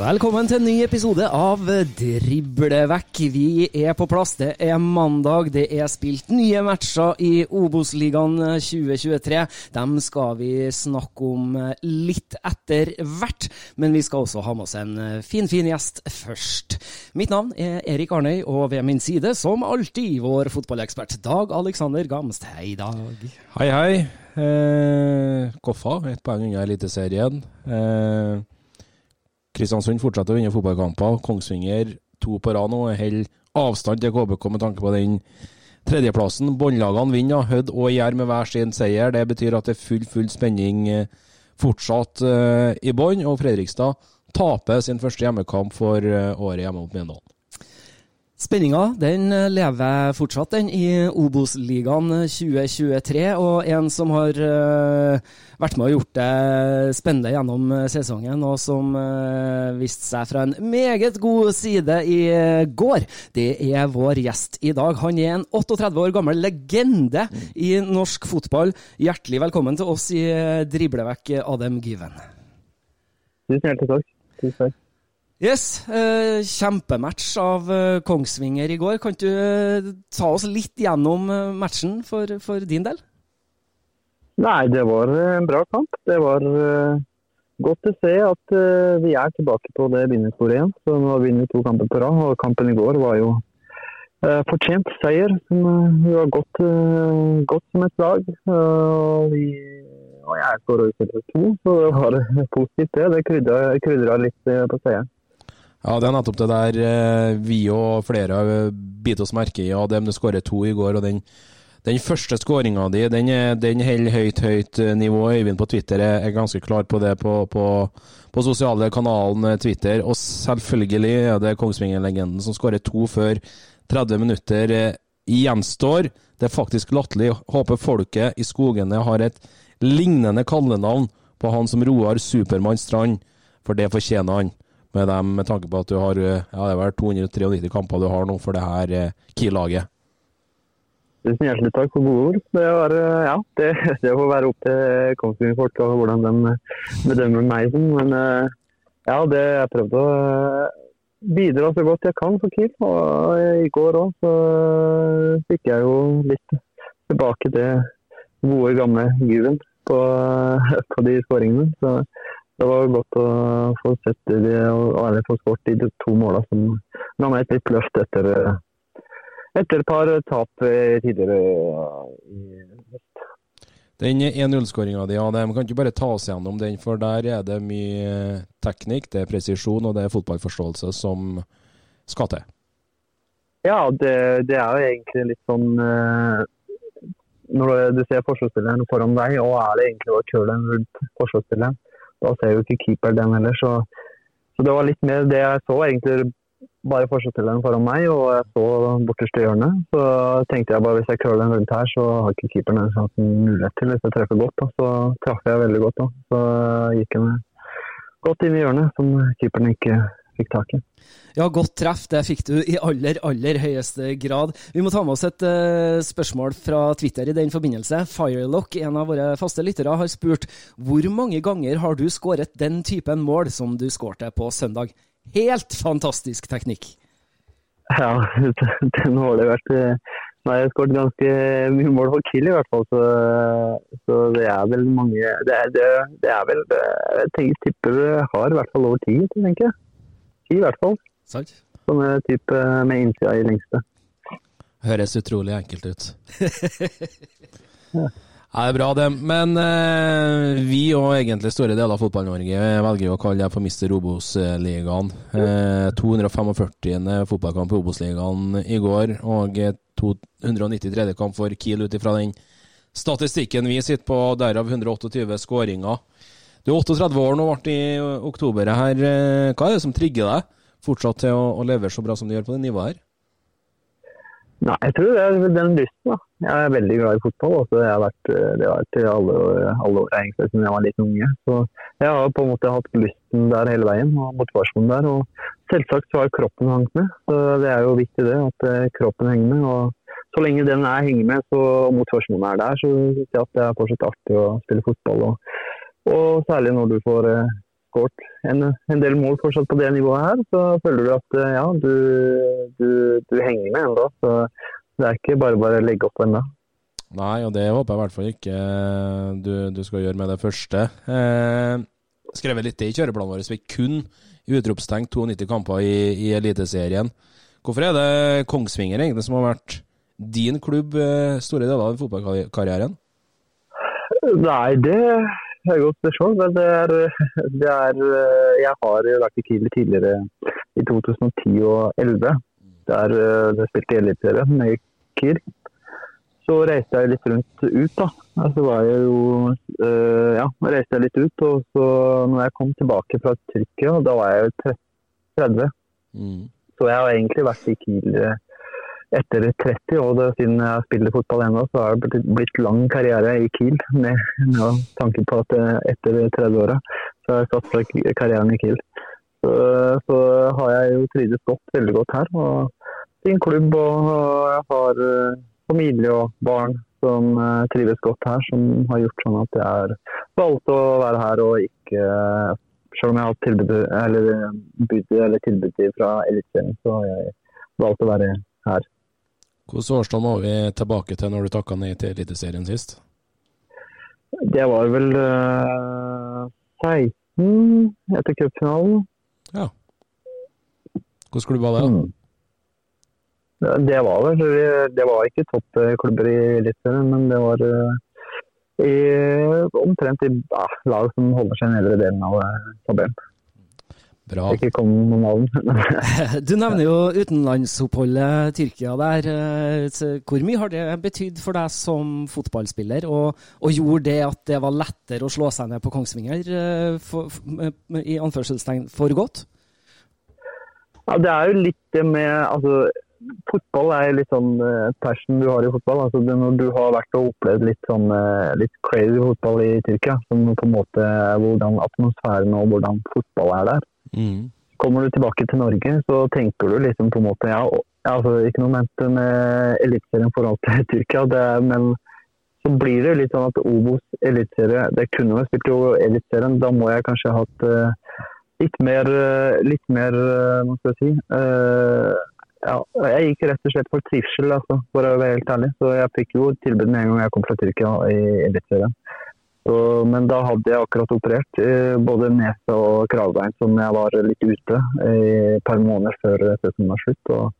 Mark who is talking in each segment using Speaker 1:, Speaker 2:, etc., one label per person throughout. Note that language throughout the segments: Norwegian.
Speaker 1: Velkommen til en ny episode av Driblevekk. Vi er på plass. Det er mandag. Det er spilt nye matcher i Obos-ligaen 2023. Dem skal vi snakke om litt etter hvert, men vi skal også ha med oss en fin, fin gjest først. Mitt navn er Erik Arnøy, og ved min side, som alltid, vår fotballekspert Dag Alexander Gamst. Hei, Dag.
Speaker 2: Hei, hei. Eh, Koffa, ett poeng unna Eliteserien. Eh, Kristiansund fortsetter å vinne fotballkamper. Kongsvinger to på rad nå. Holder avstand til KBK med tanke på den tredjeplassen. Båndlagene vinner. Hødd og Jær med hver sin seier. Det betyr at det er full, full spenning eh, fortsatt eh, i bånn. Og Fredrikstad taper sin første hjemmekamp for eh, året hjemme mot Mjøndalen.
Speaker 1: Spenninga den lever fortsatt den i Obos-ligaen 2023, og en som har eh, vært med og gjort det spennende gjennom sesongen, og som viste seg fra en meget god side i eh, går, det er vår gjest i dag. Han er en 38 år gammel legende i norsk fotball. Hjertelig velkommen til oss i eh, Driblevekk, Adem Given.
Speaker 3: Tusen hjertelig takk. Tusen takk.
Speaker 1: Yes, eh, kjempematch av eh, Kongsvinger i går. Kan du eh, ta oss litt gjennom eh, matchen for, for din del?
Speaker 3: Nei, det var en bra kamp. Det var eh, godt å se at eh, vi er tilbake på det vinnersporet igjen. Så nå har vi vunnet to kamper på rad, og kampen i går var jo fortjent seier. Vi var godt, godt som et lag. Og, vi, og jeg skåra ut etter to, så det var positivt det. Det krydra, litt på seieren.
Speaker 2: Ja, det er nettopp det der eh, vi og flere har bitt oss merke i. ADM du skåret to i går, og den, den første skåringa di, den, den holder høyt, høyt eh, nivå. Øyvind på Twitter er, er ganske klar på det på, på, på sosiale kanalen eh, Twitter. Og selvfølgelig er det Kongsvinger-legenden som skårer to før 30 minutter eh, gjenstår. Det er faktisk latterlig. Håper folket i skogene har et lignende kallenavn på han som Roar Supermann Strand, for det fortjener han med, dem, med tanke på at du har eh, ja, det er vel 293 kamper du har nå for det her eh, Kiel-laget.
Speaker 3: Tusen hjertelig takk for gode ord. Det, var, eh, ja, det, det får være opp til Kongsvinger-folk og hvordan de bedømmer meg. Men ja, det jeg prøvde å bidra så godt jeg kan for Kiel. Og i går òg så fikk jeg jo litt tilbake til gode, gamle Juven på, på de skåringene. Så det var godt å få sett det og eller få skåret de to målene som ga meg et litt løft etter etter et par tap tidligere i høst.
Speaker 2: Den 1-0-skåringa di, man kan ikke bare ta oss gjennom den, for der er det mye teknikk, det er presisjon og det er fotballforståelse som skal til.
Speaker 3: Ja, det, det er jo egentlig litt sånn eh, Når du ser forsvarsspilleren foran deg, og er det egentlig å kjøre den rundt forsvarsspilleren, da ser jo ikke keeper den heller. Så, så det var litt mer det jeg så, egentlig bare forsvarsspilleren foran meg, og jeg så borteste hjørnet. Så tenkte jeg bare hvis jeg curler den rundt her, så har ikke keeperen en sånn mulighet til hvis jeg treffer godt. Da. Så traff jeg veldig godt, da. Så gikk med godt inn i hjørnet, som keeperen ikke fikk tak i.
Speaker 1: Ja, godt treff. Det fikk du i aller, aller høyeste grad. Vi må ta med oss et uh, spørsmål fra Twitter i den forbindelse. Firelock, en av våre faste lyttere, har spurt hvor mange ganger har du skåret den typen mål som du skårte på søndag? Helt fantastisk teknikk.
Speaker 3: Ja, den har det vært. Nå har jeg skåret ganske mye mål for Kiel i hvert fall, så, så det er vel mange Det er, det, det er vel Jeg tenker, tipper det har i hvert fall over ti, tenker jeg. I hvert fall.
Speaker 1: Sant?
Speaker 3: Er type med innsida i lengste.
Speaker 2: Høres utrolig enkelt ut. ja. Ja, det er bra, det. Men eh, vi og egentlig store deler av Fotball-Norge velger å kalle det for Mister Obos-ligaen. Eh, 245. fotballkamp i Obos-ligaen i går, og 293. kamp for Kiel ut ifra den statistikken vi sitter på, derav 128 skåringer. Du er 38 år nå, ble i oktober her. Eh, hva er det som trigger deg fortsatt til å, å levere så bra som du gjør på det nivået her?
Speaker 3: Nei, Jeg tror det er den lysten. da. Jeg er veldig glad i fotball. også. det har vært, det har vært alle, alle år egentlig siden jeg var litt unge. Så Jeg har på en måte hatt lysten der hele veien og motivasjonen der. og Selvsagt så har kroppen hengt med. så Det er jo viktig det, at eh, kroppen henger med. og Så lenge den er henger med og motivasjonen er der, så syns jeg at det er fortsatt artig å spille fotball. Og, og særlig når du får eh, skåret en, en, del mål fortsatt på det nivået her, så føler du at eh, ja, du, du, du henger med ennå. Så det er ikke bare bare å legge opp ennå.
Speaker 2: Nei, og det håper jeg i hvert fall ikke eh, du, du skal gjøre med det første. Eh, skrevet litt i kjøreplanen vår, vi kun utropstegn 92 kamper i, i Eliteserien. Hvorfor er det Kongsvinger egentlig som har vært din klubb eh, store deler av fotballkarrieren?
Speaker 3: Nei, det er et godt spørsmål. Men det er, det er, Jeg har vært i Kiel tidligere, i 2010 og 2011. Der jeg spilte Eliteserien med Kiel. Så reiste jeg litt rundt ut, da. Så var jeg jo Ja, reiste jeg litt ut. Og så når jeg kom tilbake fra Tyrkia, da var jeg jo 30. Mm. Så jeg har egentlig vært i Kiel etter 30, og det, siden jeg spiller fotball ennå, så har det blitt lang karriere i Kiel. Med, med tanke på at etter 30-åra så har jeg satt fra karrieren i Kiel. Så, så, har jeg jo trivdes godt, veldig godt her. og Fin klubb, og jeg har familie og barn som trives godt her, som har gjort sånn at jeg har valgt å være her og ikke Selv om jeg har hatt tilbud eller, eller tilbud fra Eliteserien, så har jeg valgt å være her.
Speaker 2: Hvilket årstall må vi tilbake til når du takka nei til Eliteserien sist?
Speaker 3: Det var vel uh, 16 etter cupfinalen.
Speaker 2: Ja. Hvilken klubb var det? Mm.
Speaker 3: Det var vel Det var ikke toppklubber i Eliteserien, men det var uh, i, omtrent i ja, lag som holder seg i nedre delen av tabellen.
Speaker 2: Bra.
Speaker 3: Ikke kom noen navn.
Speaker 1: du nevner jo utenlandsoppholdet Tyrkia der. Hvor mye har det betydd for deg som fotballspiller, og, og, gjorde det at det var lettere å slå seg ned på Kongsvinger, for, for, i anførselstegn, for godt?
Speaker 3: Ja, det er jo litt det med altså, Fotball er litt sånn passion du har i fotball. altså det Når du har vært og opplevd litt sånn litt crazy fotball i Tyrkia, som på en måte hvordan atmosfæren og hvordan fotball er der, Mm. Kommer du tilbake til Norge, så tenker du liksom på en måte ja, altså Ikke noe ment med eliteserien forhold til Tyrkia, det, men så blir det litt sånn at Obos eliteserie Det kunne vært spilt jo eliteserien, da må jeg kanskje ha hatt uh, litt mer, uh, litt mer uh, Hva skal jeg si ja, Jeg gikk rett og slett for trivsel, altså, for å være helt ærlig. Så jeg fikk jo tilbud med en gang jeg kom fra Tyrkia i eliteserien. Så, men da hadde jeg akkurat operert både nese og kravbein, som jeg var litt ute i et par måneder før sesongen var slutt. Og,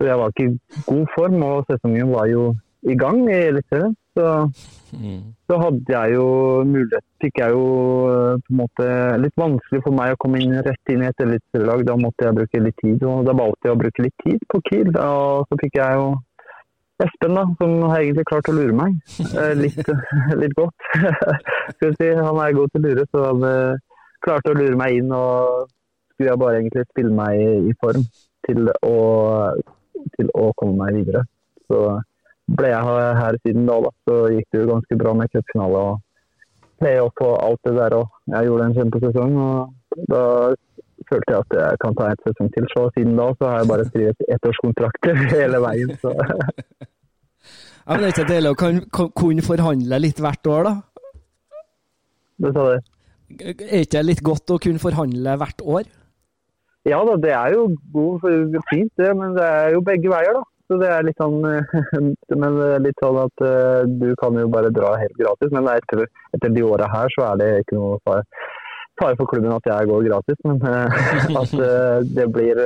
Speaker 3: så jeg var ikke i god form, og sesongen var jo i gang i Eliteserien. Så, mm. så, hadde jeg jo mulighet Fikk jeg jo eh, på en måte litt vanskelig for meg å komme inn rett inn i et eliteserielag. Da måtte jeg bruke litt tid, og da valgte jeg å bruke litt tid på Kiel. Og så fikk jeg jo Espen, da, som har egentlig klart å lure meg eh, litt, litt godt. Si, Han er god til å lure, så han eh, klarte å lure meg inn. og Skulle jeg bare egentlig spille meg i form til å, til å komme meg videre. Så ble jeg her siden da. da. Så gikk det jo ganske bra med cupfinale og playoff og alt det der. òg. Jeg gjorde en kjempesesong. og Da følte jeg at jeg kan ta en sesong til. Så siden da så har jeg bare skrevet ettårskontrakter hele veien. Så.
Speaker 1: Ja, men det er ikke deilig å kunne forhandle litt hvert år, da?
Speaker 3: Det sa du.
Speaker 1: Er ikke det litt godt å kunne forhandle hvert år?
Speaker 3: Ja da, det er jo god, fint det, men det er jo begge veier, da. Så det er litt sånn, men litt sånn at uh, du kan jo bare dra helt gratis. Men etter, etter de åra her så er det ikke noe fare, fare for klubben at jeg går gratis. Men uh, at uh, det blir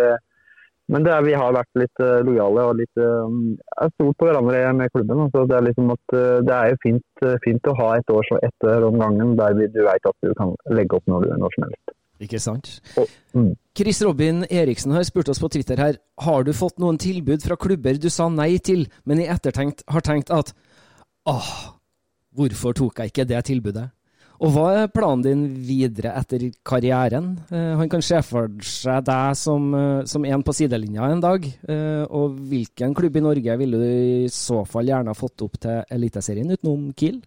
Speaker 3: Men det er, vi har vært litt lojale og litt er stolt på hverandre med klubben. Altså, det er liksom at det er jo fint, fint å ha et år så etter om gangen der du vet at du kan legge opp når du når som helst.
Speaker 1: Ikke sant.
Speaker 3: Og, mm.
Speaker 1: Chris Robin Eriksen har spurt oss på Twitter her har du fått noen tilbud fra klubber du sa nei til, men i ettertenkt har tenkt at åh, hvorfor tok jeg ikke det tilbudet? Og hva er planen din videre etter karrieren? Eh, han kan se for seg deg som, uh, som en på sidelinja en dag. Eh, og hvilken klubb i Norge ville du i så fall gjerne fått opp til Eliteserien utenom Kiel?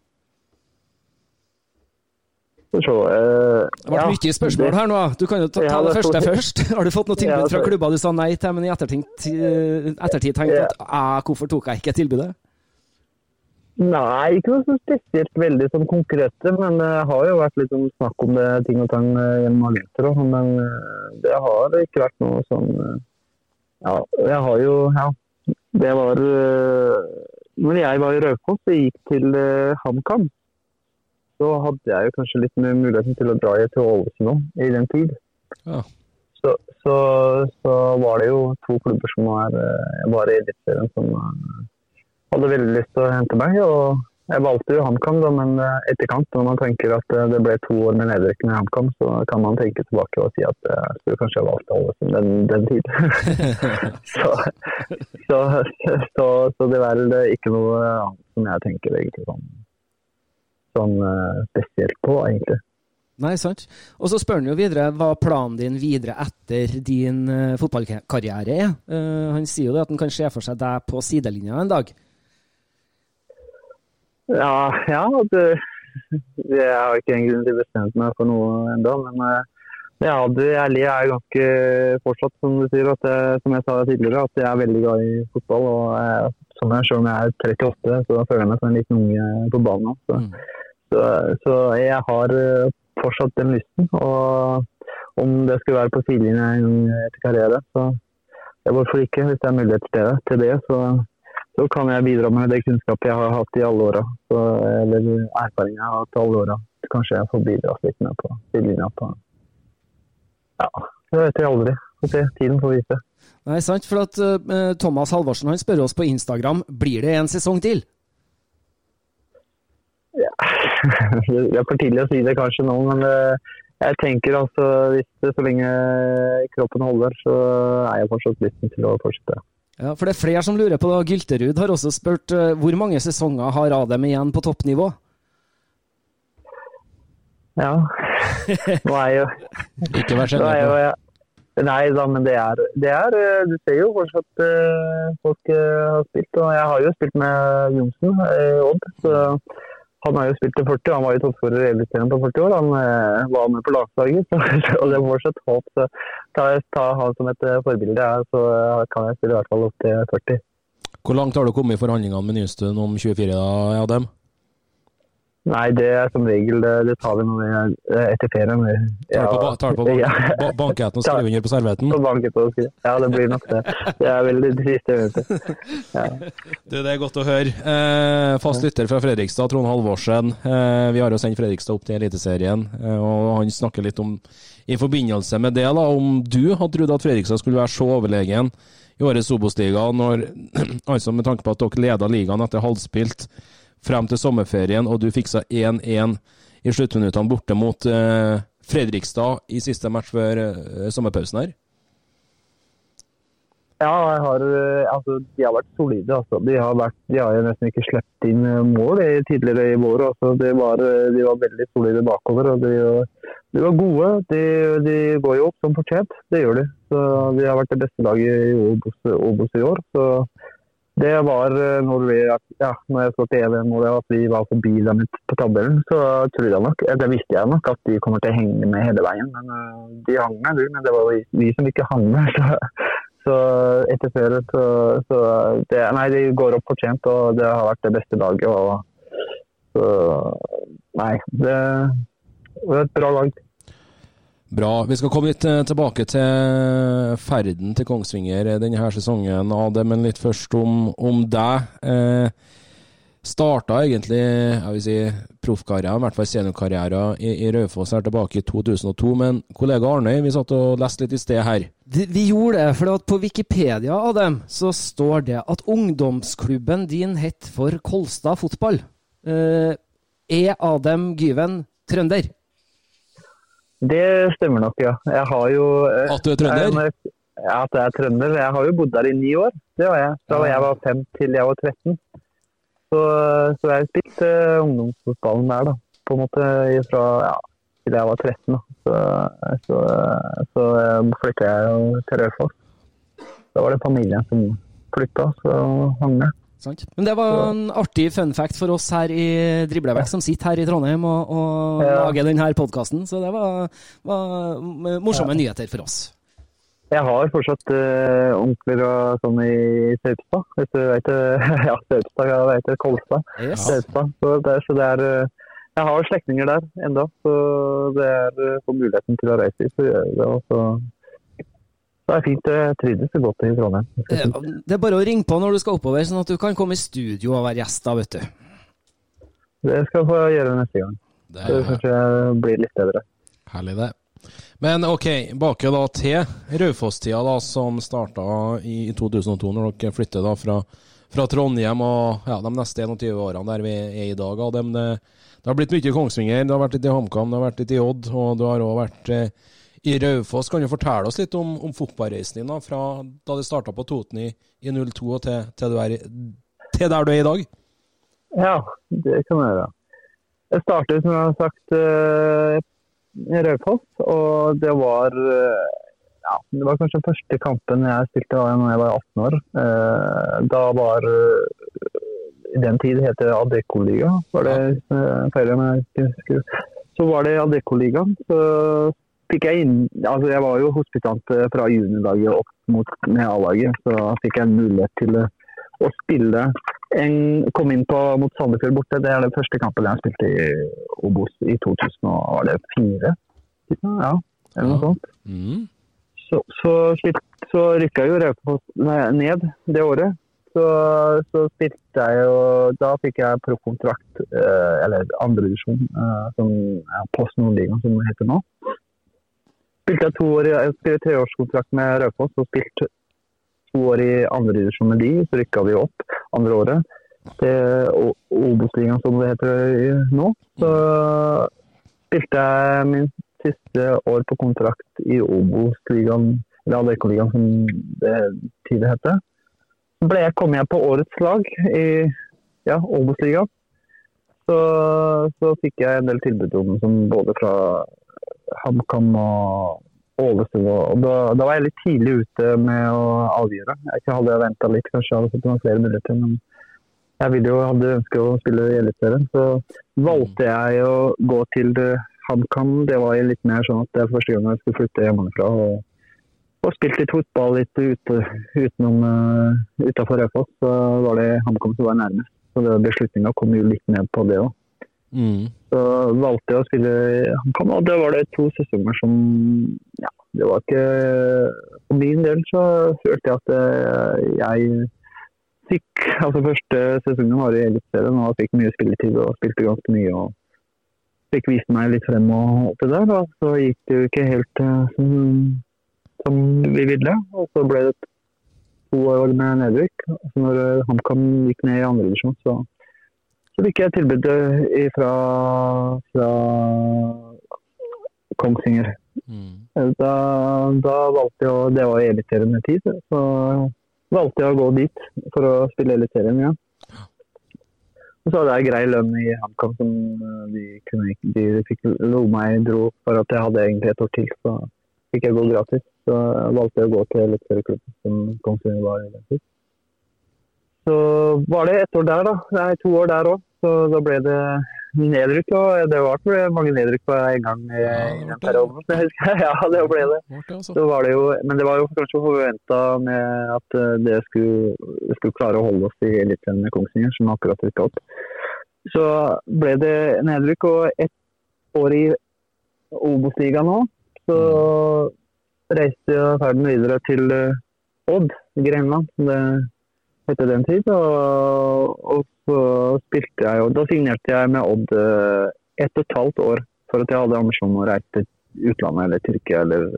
Speaker 3: Så, uh,
Speaker 1: det ble ja, mye spørsmål her nå. Du kan jo ta, ta det, første først. Har du fått noe tilbud fra klubber du sa nei til, men i ettertid, ettertid tenkte at ah, hvorfor tok jeg ikke tilbudet?
Speaker 3: Nei, ikke noe så spesielt veldig sånn konkrete, men det har jo vært litt sånn snakk om det ting og tang gjennom agenter òg. Men det har ikke vært noe sånn Ja, jeg har jo Ja, det var Når jeg var i Raufoss og gikk til HamKam, så hadde jeg jo kanskje litt mer muligheten til å dra til Ålesund i den tid.
Speaker 2: Ja.
Speaker 3: Så, så, så, var det jo to klubber som var, bare var i Eliteserien som eh, hadde veldig lyst til å hente meg. og jeg valgte jo HamKam, men eh, etterkant, når man tenker at det ble to år med nedrykking i HamKam, så kan man tenke tilbake og si at jeg skulle kanskje valgt Ålesund den, den tid. så, så, så, så, det er vel ikke noe annet som jeg tenker egentlig sånn sånn spesielt på, egentlig.
Speaker 1: Nei, sant. Og så spør han jo videre hva planen din videre etter din fotballkarriere er. Uh, han sier jo det at han kan se for seg deg på sidelinja en dag.
Speaker 3: Ja, ja det, det har ikke egentlig bestemt meg for noe ennå, men uh, ja, det ærlige er ganske fortsatt, som du sier, at jeg, som jeg sa tidligere, at jeg er veldig glad i fotball. og jeg, som jeg, Selv om jeg er 38, så føler jeg meg som en liten unge på banen. Så. Mm. Så, så, jeg har eh, fortsatt den lysten. Og om det skulle være på sidelinjen etter karriere, så hvorfor ikke? Hvis det er mulighet til det, så, så, kan jeg bidra med det kunnskapet jeg har hatt i alle åra. Eller erfaringen jeg har hatt i alle åra. Kanskje jeg får bidra litt med på sidelinja. På. Ja, det vet jeg aldri. Okay. Tiden får vise.
Speaker 1: Nei, sant. For at uh, Thomas Halvorsen han spør oss på Instagram blir det en sesong til.
Speaker 3: Ja. Det er for tidlig å si det kanskje nå, men uh, jeg tenker altså hvis det så lenge kroppen holder, så er jeg fortsatt lysten til å fortsette.
Speaker 1: Ja, for det er flere som lurer på det. Gylterud har også spurt uh, hvor mange sesonger har Adem igjen på toppnivå?
Speaker 3: Ja, nå er jo
Speaker 2: Ikke vær sjenert.
Speaker 3: Nei da, men det er, det er, eh, Du ser jo fortsatt uh, folk uh, har spilt. Og jeg har jo spilt med Johnsen i Odd. Så han har jo spilt til 40, han var jo toppskårer i Eliteserien på 40 år. Han eh, var med på landslaget, og det er fortsatt håp. Så tar jeg han som et eh, forbilde, så eh, kan jeg spille i hvert fall opp til 40.
Speaker 2: Hvor langt har du kommet i forhandlingene med Nystuen om 24, da, Adem?
Speaker 3: Nei, det er som regel det, det tar vi når vi er etter ferien.
Speaker 2: Ja, tar du på, tar på bank, ja. banketten og skriver under på servietten?
Speaker 3: På banketten og skriver. Ja, det blir nok det. Det er vel det siste jeg vet. Ja.
Speaker 2: Du, det er godt å høre. Eh, fast lytter fra Fredrikstad, Trond Halvorsen. Eh, vi har jo sendt Fredrikstad opp til Eliteserien, eh, og han snakker litt om, i forbindelse med det, da, om du hadde trodd at Fredrikstad skulle være så overlegen i årets Obos-liga, altså med tanke på at dere leda ligaen etter halvspilt frem til sommerferien, og du fiksa 1-1 i sluttminuttene borte mot eh, Fredrikstad i siste match før eh, sommerpausen her?
Speaker 3: Ja, har, eh, altså, de har vært solide. Altså. De, har vært, de har nesten ikke sluppet inn eh, mål tidligere i vår. Altså. De, var, eh, de, var, veldig solide bakover. og De, de var gode. De, går jo opp som fortjent. Det gjør de. Så De har vært det beste laget i Obos, Obos i år. Så Det var eh, når, vi, ja, når jeg så til EVM og at vi var forbi dem på tabellen, så trodde jeg nok, det visste jeg nok at de kommer til å henge med hele veien. Men uh, de hang med, men det var vi, som ikke hang med. Så, så etter før så, så det, Nei, de går opp fortjent, og det har vært det beste laget. Og, så nei, det var et bra lag.
Speaker 2: Bra. Vi skal komme litt eh, tilbake til ferden til Kongsvinger denne her sesongen, Ade, men litt først om, om deg. Eh, starta egentlig jeg vil si, proffkarrieren, i hvert fall seniorkarrieren, i, i Raufoss her tilbake i 2002. Men kollega Arnøy, vi satt og leste litt i sted her.
Speaker 1: Vi gjorde det, for på Wikipedia Adam, så står det at ungdomsklubben din het for Kolstad fotball. Eh, er Adem Gyven trønder?
Speaker 3: Det stemmer nok, ja. Jeg har jo eh,
Speaker 2: At du er trønder?
Speaker 3: Jeg, ja, at jeg er trønder. Jeg har jo bodd der i ni år. Det var jeg. Fra jeg var fem til jeg var 13. Så, så jeg spilte uh, ungdomsfotballen der, da. På en måte fra ja, til jeg var 13. Da. Så, så, så flytta jeg til Raufoss. Da var det familien som flytta, så hang med.
Speaker 1: Sant. Men det var en artig fun fact for oss her i Driblevekk, som sitter her i Trondheim og, og ja. lager denne podkasten. Så det var, var morsomme ja. nyheter for oss.
Speaker 3: Jeg har fortsatt uh, onkler og sånn i Saupstad. Hvis du vet Ja, Saupstad, vet det. Kolstad. Yes. Saupstad. Så, det, så det er uh, Jeg har slektninger der enda, så det er for muligheten til å reise dit, så gjør jeg det. Og så det er fint. Jeg trivdes godt i Trondheim.
Speaker 1: Det er bare å ringe på når du skal oppover, sånn at du kan komme i studio og være gjest da, vet du.
Speaker 3: Det skal jeg få gjøre neste gang. Det, det kanskje blir litt bedre.
Speaker 2: Herlig, det. Men ok, bake da til Raufoss-tida, da, som starta i 2002, når dere flytter da fra, fra Trondheim og ja, de neste 21 årene der vi er i dag. Det, det, det, har blitt mye Kongsvinger, det har vært litt i HamKam, det har vært litt i Odd, og du har òg vært eh, i Raufoss. Kan du fortelle oss litt om, om fotballreisen din da, fra da det starta på Toten i, i 02 og til, til, er, til, der du er i dag?
Speaker 3: Ja, det kan jeg gjøre. Jeg startet, som jeg har sagt, uh, i Raufoss. Og det var uh, ja, det var kanskje den første kampen jeg spilte da jeg var 18 år. Uh, da var I den tid het det Adeccoliga, Var det feil Så var det Adeccoligaen. Så fikk jeg inn altså Jeg var jo hospitant eh, fra juniorlaget opp mot A-laget, så da fikk jeg en mulighet til eh, å spille en, Kom inn på mot Sandefjord borte. Det er den første kampen jeg spilte i Obos i 2004. Ja, eller noe sånt. Mm. Så, så, så rykka jo Raufoss ned det året. Så, så, spilte jeg jo Da fikk jeg proffkontrakt, eh, eller andredivisjon, eh, som ja, Post Nordligaen som det heter nå spilte jeg to år, jeg skrev treårskontrakt med Raufoss og spilte to år i andredivisjon med de. Så rykka vi opp andre året til Obos-ligaen, som det heter nå. Så spilte jeg min siste år på kontrakt i Obos-ligaen, eller Adeccoligaen som det tidligere heter. Så ble jeg, kom jeg på årets lag i ja, Obos-ligaen. Så, så, fikk jeg en del tilbud om som både fra HamKam og Ålesund. Og da, da, var jeg litt tidlig ute med å avgjøre. Jeg hadde jeg venta litt, kanskje hadde fått noen flere muligheter. Men jeg ville jo, hadde ønsket å spille i Eliteserien. Så valgte jeg å gå til HamKam. Det var litt mer sånn at det er første gang jeg skulle flytte hjemmefra. Og, og spilt litt fotball litt ute, utenom uh, utafor Raufoss. Så var det HamKam som var nærmest. Så beslutninga kom jo litt ned på det òg. Mm. Så valgte jeg å spille HamKam, og det var det to sesonger som ja, det var ikke For min del så følte jeg at eh, jeg fikk altså Første sesongen var i Eliteserien og fikk mye spilletid og spilte ganske mye. og Fikk vist meg litt frem og oppi der. Og så gikk det jo ikke helt uh, som, som, vi ville. Og så ble det to år med nedrykk. Så når HamKam gikk ned i andre divisjon, så så fikk jeg tilbudet fra, fra Kongsvinger. Mm. Da, da, valgte jeg å Det var eliterende tid, så valgte jeg å gå dit for å spille eliterende igjen. Ja. Og så hadde jeg grei lønn i HamKam som eh, de, kunne, de fikk lo meg dro for at jeg hadde egentlig et år til. Så fikk jeg gå gratis. Så valgte jeg å gå til eliteserieklubben som Kongsvinger var i den tid. så var det et år der, da. Nei, to år der òg. Så da ble det nedrykk. Og det ble mange nedrykk på en gang i,
Speaker 2: Ja,
Speaker 3: i den
Speaker 2: det.
Speaker 3: perioden. Jeg husker- Ja, det ble det.
Speaker 2: Det, altså.
Speaker 3: Så var det jo, men det var jo kanskje forventa med at eh, det skulle, skulle klare å holde oss i Eliteserien med Kongsvinger, som akkurat rykka opp. Så ble det nedrykk, og ett år i Obos-ligaen nå, så reiste jeg ferden videre til eh, Odd, Grenland, det het den tid. Og, og så spilte jeg, og da signerte jeg med Odd eh, ett og et halvt år for at jeg hadde ambisjon om å reise til utlandet eller Tyrkia eller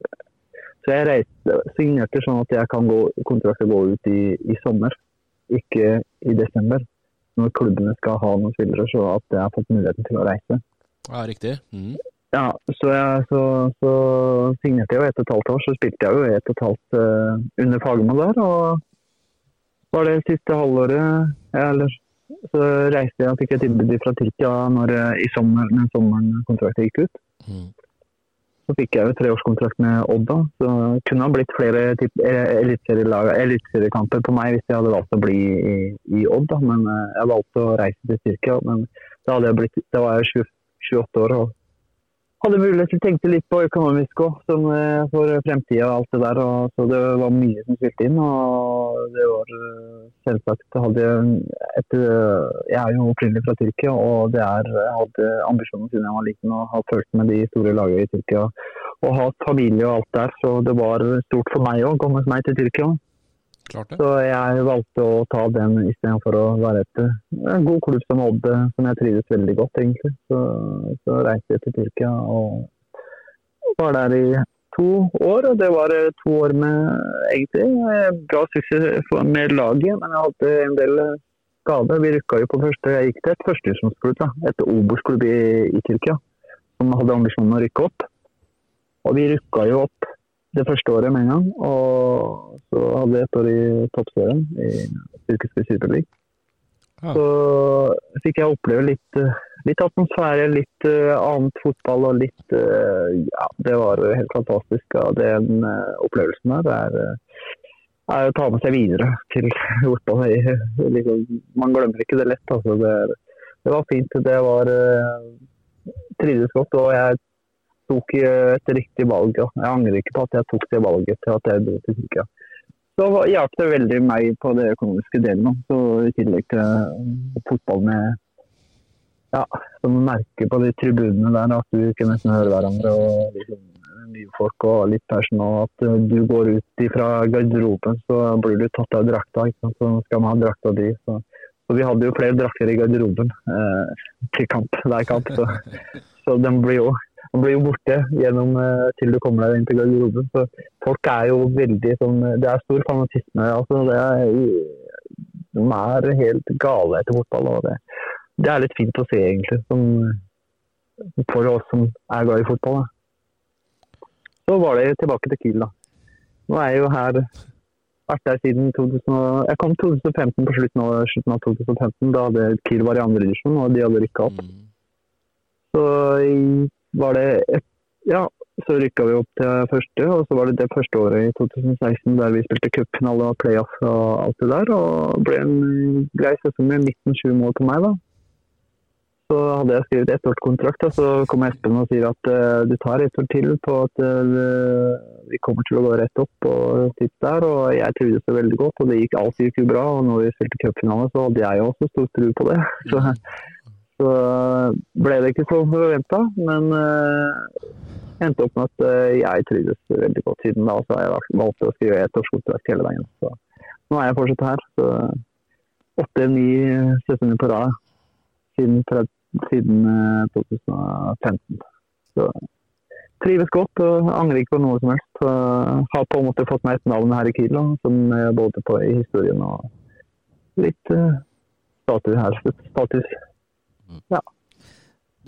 Speaker 3: så jeg reiste, signerte sånn at jeg kan gå, kontrakten gå ut i, i sommer, ikke i desember. Når klubbene skal ha noen spillere, så at jeg har fått muligheten til å reise.
Speaker 2: Ja, riktig. Mm.
Speaker 3: Ja, så, jeg, så, så signerte jeg jo ett og et halvt år, så spilte jeg jo ett og et halvt uh, under Fagermo der. Og var det siste halvåret eller, så reiste jeg og fikk et tilbud fra Tyrkia når, eh, i sommer, når sommeren kontrakten gikk ut.
Speaker 2: Mm.
Speaker 3: Så fikk jeg jo treårskontrakt med Odd da, så det kunne ha blitt flere eh, eliteseriekamper på meg hvis jeg hadde valgt å bli i, i Odd. da, Men eh, jeg valgte å reise til Tyrkia. Men da, hadde jeg blitt, da var jeg 20, 28 år og hadde mulighet til å tenke litt på økonomisk òg, for fremtida og alt det der. Og, så det var mye som spilte inn. Og det var eh, selvsagt hadde et, eh, Jeg er jo opprinnelig fra Tyrkia, og det er, jeg hadde ambisjoner siden jeg var liten og har følt med de store lagene i Tyrkia. Og hatt familie og alt der, så det var stort for meg å komme meg til Tyrkia. Så jeg valgte å ta den istedenfor å være et, en god klubb som Odd, som jeg trives veldig godt, egentlig. Så, så reiste jeg til Tyrkia og var der i to år. Og det var eh, to år med egentlig eh, bra suksess med laget, men jeg hadde en del skader. Vi rykka jo på første Jeg gikk til et førstehusmannsklubb, et Obos-klubb i, i Tyrkia, som hadde ambisjonen å rykke opp. Og vi rykka jo opp det første året med en gang. Og så hadde jeg et år i toppserien i Tyrkiske Superleague.
Speaker 2: Ah.
Speaker 3: Så fikk jeg oppleve litt, eh, litt atmosfære, litt uh, annet fotball og litt uh, Ja, det var helt fantastisk. Ja, den uh, opplevelsen der er, eh, er å ta med seg videre til. I- Liksom, man glemmer ikke det lett. Altså. Det, det var fint. Det var uh, Trivdes godt. Og jeg tok eh, et riktig valg. Jeg angrer ikke på at jeg tok det valget til at jeg dro til Tyrkia. Så hjalp det veldig meg på det økonomiske delen. Så I tillegg til eh, fotball med ja, som merker på de tribunene der at du ikke nesten hører hverandre. og liksom, Mye folk og litt personal. At eh, du går ut fra garderoben, så blir du tatt av drakta. ikke sant? Så skal man ha drakta di. Så, Og vi hadde jo flere drakter i garderoben eh, til kamp, hver kamp. Så, så den blir jo den blir jo borte gjennom, eh, til du kommer deg inn til garderoben. Så folk er jo veldig sånn Det er stor fanatisme. altså det er, De er helt gale etter fotball. og det, det er litt fint å se, egentlig, som, for oss som er glad i fotball. Da. Så var det tilbake til Kiel. da. Nå er jeg jo her vært der siden 2000, Jeg kom 2015 på slutten av, slutten av 2015. Da hadde Kiel var i andre divisjon, og de hadde rykka opp.
Speaker 2: Mm.
Speaker 3: Så i- var det et, ja, så rykka vi opp til første, og så var det det første året i 2016 der vi spilte cupfinale og playoff og alt det der. Og ble en grei sesong med 19-20 mål på meg, da. Så hadde jeg skrevet ettårskontrakt, og så kom Espen og sier at uh, du tar ett år til på at uh, vi kommer til å gå rett opp og sitte der. Og jeg trivdes det veldig godt, og det gikk alt gikk jo bra. Og når vi spilte cupfinale, så hadde jeg også stor tro på det. Så, så ble det ikke så forventa, men uh, endte opp med at uh, jeg trivdes veldig godt siden da. Så jeg valgt å skrive et ettårskontrakt hele veien. Så nå er jeg fortsatt her. Så åtte-ni sesonger på rad siden, siden uh, 2015. Så trives godt og angrer ikke på noe som helst. Så har på en måte fått meg et navn her i Kiel, da, som jeg både på i historien og litt uh, status her. Status.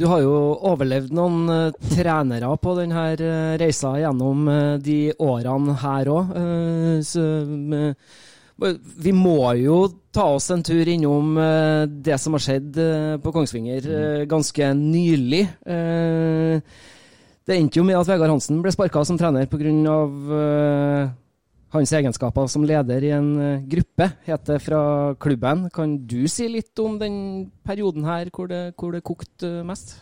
Speaker 1: Du har jo overlevd noen eh, trenere på denne uh, reisa gjennom eh, de årene her òg. eh, vi må jo ta oss en tur innom eh, det som har skjedd eh, på Kongsvinger eh, ganske nylig. Eh, det endte jo med at Vegard Hansen ble sparka som trener pga. Hans egenskaper som leder i en eh, gruppe, heter fra klubben. Kan du si litt om den perioden her hvor det, hvor det kokte eh, mest?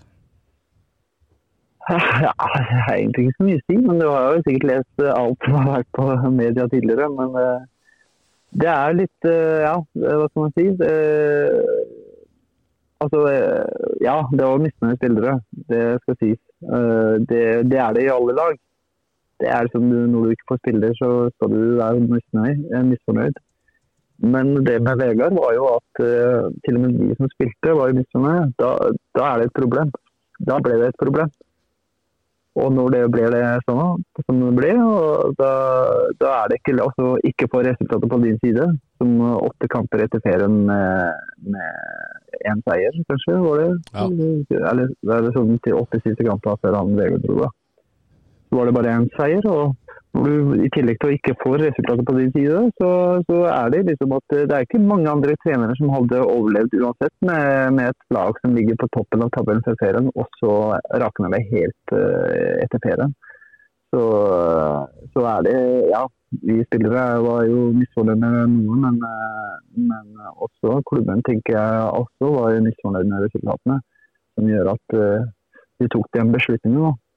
Speaker 3: Ja, jeg har egentlig ikke så mye å si, men du har jo sikkert lest eh, alt som har vært på media tidligere. Men det er litt Ja, hva skal man si? Altså, ja, det var misnøye spillere. Det skal sies. Det, det er det i alle lag. Det er liksom Når du ikke får spille, så skal du være eh, misfornøyd. Men det med Vegard var jo at uh, til og med de som spilte, var jo misfornøyd. Da, da er det et problem. Da ble det et problem. Og når det blir det sånn som det ble, og da, da er det ikke altså, ikke få resultatet på din side. Som åtte kamper etter ferien med, med én seier, kanskje. var det?
Speaker 2: Ja.
Speaker 3: Eller eller sånn til åtte siste kamper før han Vegard dro. da. Var det bare én seier. og når du i tillegg til å ikke få resultatet på din side, så, så er det liksom at det er ikke mange andre trenere som hadde overlevd uansett med, med et lag som ligger på toppen av tabellen før ferien, og så rakner det helt uh, etter ferien. Så, så er det Ja, vi spillere var jo misfornøyd med noen, men, eh, men også klubben tenker jeg også var misfornøyd med resultatene. Som gjør at uh, vi tok den beslutningen. da.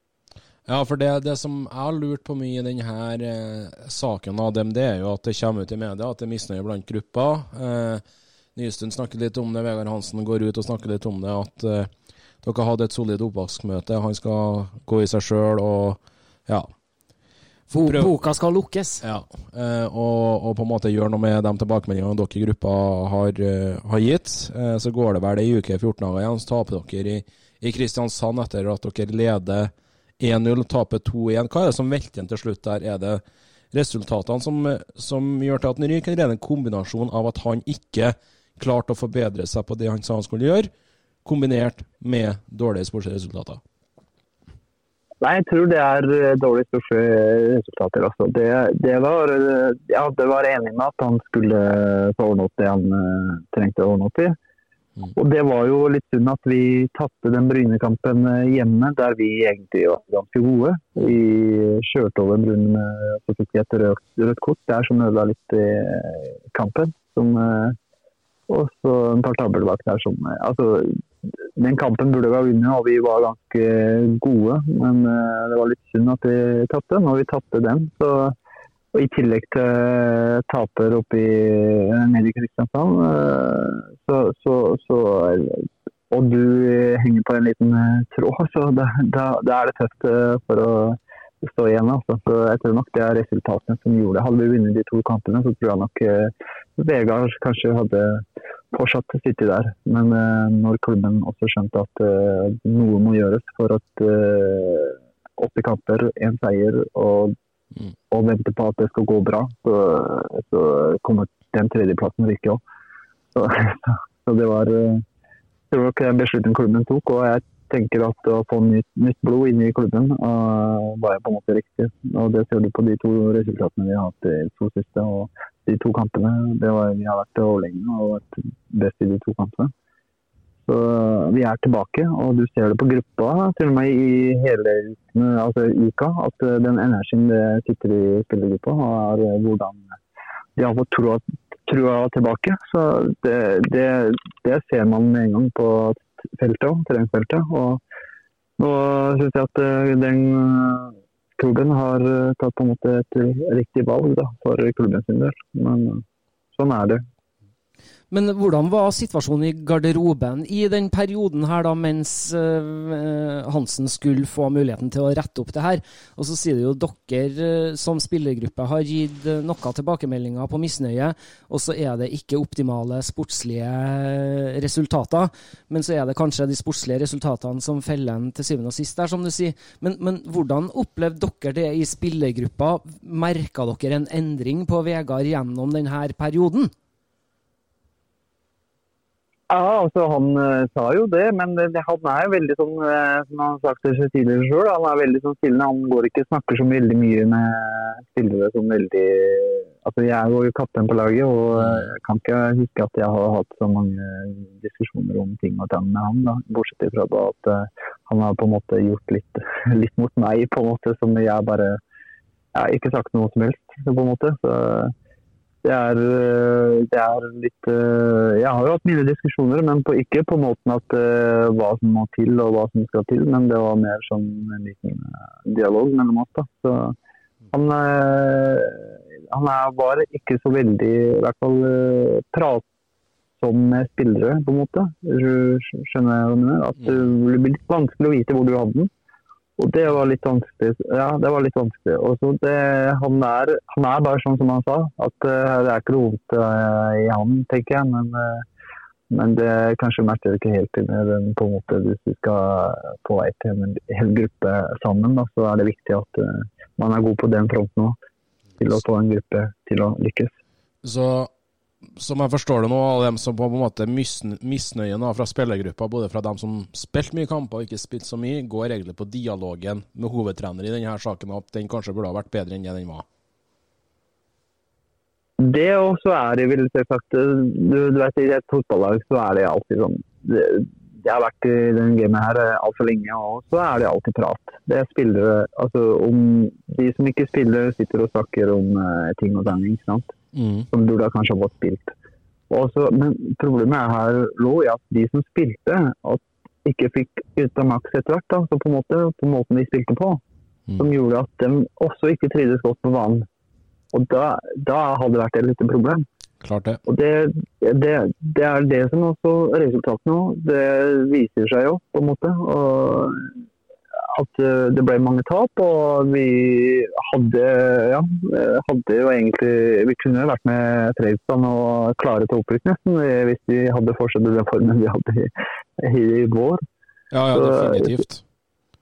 Speaker 2: Ja, for det, det som jeg har lurt på mye i denne eh, saken av dem, det er jo at det kommer ut i media at det er misnøye blant grupper. Eh, Nystuen snakker litt om det, Vegard Hansen går ut og snakker litt om det, at eh, dere hadde et solid oppvaskmøte. Han skal gå i seg sjøl og ja. Prøv-
Speaker 1: boka skal lukkes.
Speaker 2: ja. Eh, og, og på en måte gjøre noe med de tilbakemeldingene dere i gruppa har, eh, har gitt. Eh, så går det vel ei uke, 14 dager igjen, så taper dere i, i Kristiansand etter at dere leder 1-0, og taper 2-1. Hva er det som velter igjen til slutt der? Er det resultatene som, som gjør til at han ryker, eller er det en kombinasjon av at han ikke klarte å forbedre seg på det han sa han skulle gjøre, kombinert med dårlige sportsresultater?
Speaker 3: Nei, jeg tror det er dårlige sportsresultater. Altså. Det, det, var, eh, ja, det var enig med at han skulle få ordne opp det han eh, trengte å ordne opp i.
Speaker 2: Mm.
Speaker 3: Og det var jo litt synd at vi tapte den Bryne-kampen eh, hjemme, der vi egentlig var ganske gode. Vi kjørte over en runde og så fikk vi et rødt, rødt kort der som ødela litt i eh, kampen. Som, eh, og så en par tabber bak der som Altså, den kampen burde vi ha vunnet, og vi var ganske gode. Men det var litt synd at vi tapte. Når vi tapte den, så og I tillegg til taper oppe i, nede i Kristiansand, eh, så, så, så Og du henger på en liten eh, tråd, så da, da, da er det tøft eh, for å stå igjen. Altså. Så jeg tror nok det er resultatene som gjorde det. Hadde vi vunnet de to kampene, så tror jeg nok eh, Vegard kanskje hadde fortsatt sittet der. Men uh, når klubben også skjønte at uh, noe må gjøres for at uh, åtte kamper, én seier og
Speaker 2: Mm.
Speaker 3: og venter på at det skal gå bra, så, så kommer den tredjeplassen virkelig òg. Så, så det var eh, det var nok en beslutning klubben tok, og jeg tenker at å få nytt, nytt blod inn i klubben uh, var på en måte riktig. Og Det ser du på de to resultatene vi har hatt i to siste. og De to kampene det var, vi har vært overlegne og vært best i de to kampene. Så vi er tilbake, og du ser det på gruppa, til og med i hele altså uka, at eh, den energien det sitter i spillergruppa, og er eh, hvordan de har fått trua, trua tilbake. Så det, det, det ser man med en gang på feltet, treningsfeltet. Og nå syns jeg at eh, den eh, klubben har eh, tatt på en måte et riktig valg da, for klubben sin del. Men eh, sånn er det.
Speaker 1: Men hvordan var situasjonen i garderoben i den perioden her da, mens eh, Hansen skulle få muligheten til å rette opp det her? Og så sier det jo dere eh, som spillergruppe har gitt eh, noen tilbakemeldinger på misnøye, og så er det ikke optimale sportslige resultater. Men så er det kanskje de sportslige resultatene som feller en til syvende og sist der, som du sier. Men, men hvordan opplevde dere det i spillergruppa? Merka dere en endring på Vegard gjennom denne perioden?
Speaker 3: Ja, altså Han uh, sa jo det, men det, han er jo veldig sånn, uh, som han har sagt det tidligere sjøl, han er veldig sånn stille. Han går ikke snakker så veldig mye med spillere som veldig Altså Jeg var jo kaptein på laget, og uh, kan ikke huske at jeg har hatt så mange diskusjoner om ting og tang med han. da, Bortsett fra da at eh, han har på en måte gjort litt, litt mot meg, på en måte, som jeg bare jeg har ikke sagt noe som helst, på en måte. Så det er, eh, det er litt eh, Jeg har jo hatt mine diskusjoner, men på, ikke på måten at uh, hva som må til og hva som skal til, men det var mer sånn en liten dialog mellom oss. da. Så han, uh, han er, var ikke så veldig, i hvert fall uh, pratsom med spillere, på en måte. Skjønner jeg hva du mener? At det blir litt vanskelig å vite hvor du hadde den. Og det var litt vanskelig. Ja, det var litt vanskelig. Og så det, han, er, han er bare sånn som han sa, at uh, det er ikke noe vondt uh, i han, tenker jeg. Men, uh, men det kanskje det ikke helt inn i den på en måte hvis du skal på vei til en hel gruppe sammen. Da, så er det viktig at man er god på den fronten òg, til å få en gruppe til å lykkes.
Speaker 2: Så som jeg forstår det nå, alle dem som på en måte misn- misnøyen fra spillergruppa, både fra dem som spilte mye kamper og ikke spilte så mye, går egentlig på dialogen med hovedtrener i denne saken, at den kanskje burde ha vært bedre enn det den var.
Speaker 3: Det også er det vel selvsagt du, du vet, I et fotballag så er det alltid sånn det, Jeg har vært i den gamet her eh, altfor lenge, og så er det alltid prat. Det er spillere altså om De som ikke spiller, sitter og snakker om uh, ting og tang, ikke sant.
Speaker 2: Mm.
Speaker 3: Som burde kanskje ha fått spilt. Også, men problemet er her lå i at de som spilte, at ikke fikk ut av maks etter hvert. da, så på, en måte, på måten de spilte på.
Speaker 2: Mm.
Speaker 3: Som gjorde at de også ikke trivdes godt på banen. Og da, da hadde det vært et lite problem.
Speaker 2: Klart det.
Speaker 3: Og det, det, det er det som også resultatet nå. Det viser seg jo, på en måte. Og at eh, det ble mange tap, og vi hadde, ja, eh, hadde jo egentlig Vi kunne vært med Fredrikstad og klare til opprykk nesten, eh, hvis vi hadde fortsatt den formen vi hadde i, i, vår.
Speaker 2: Ja, ja,
Speaker 3: Så-
Speaker 2: definitivt.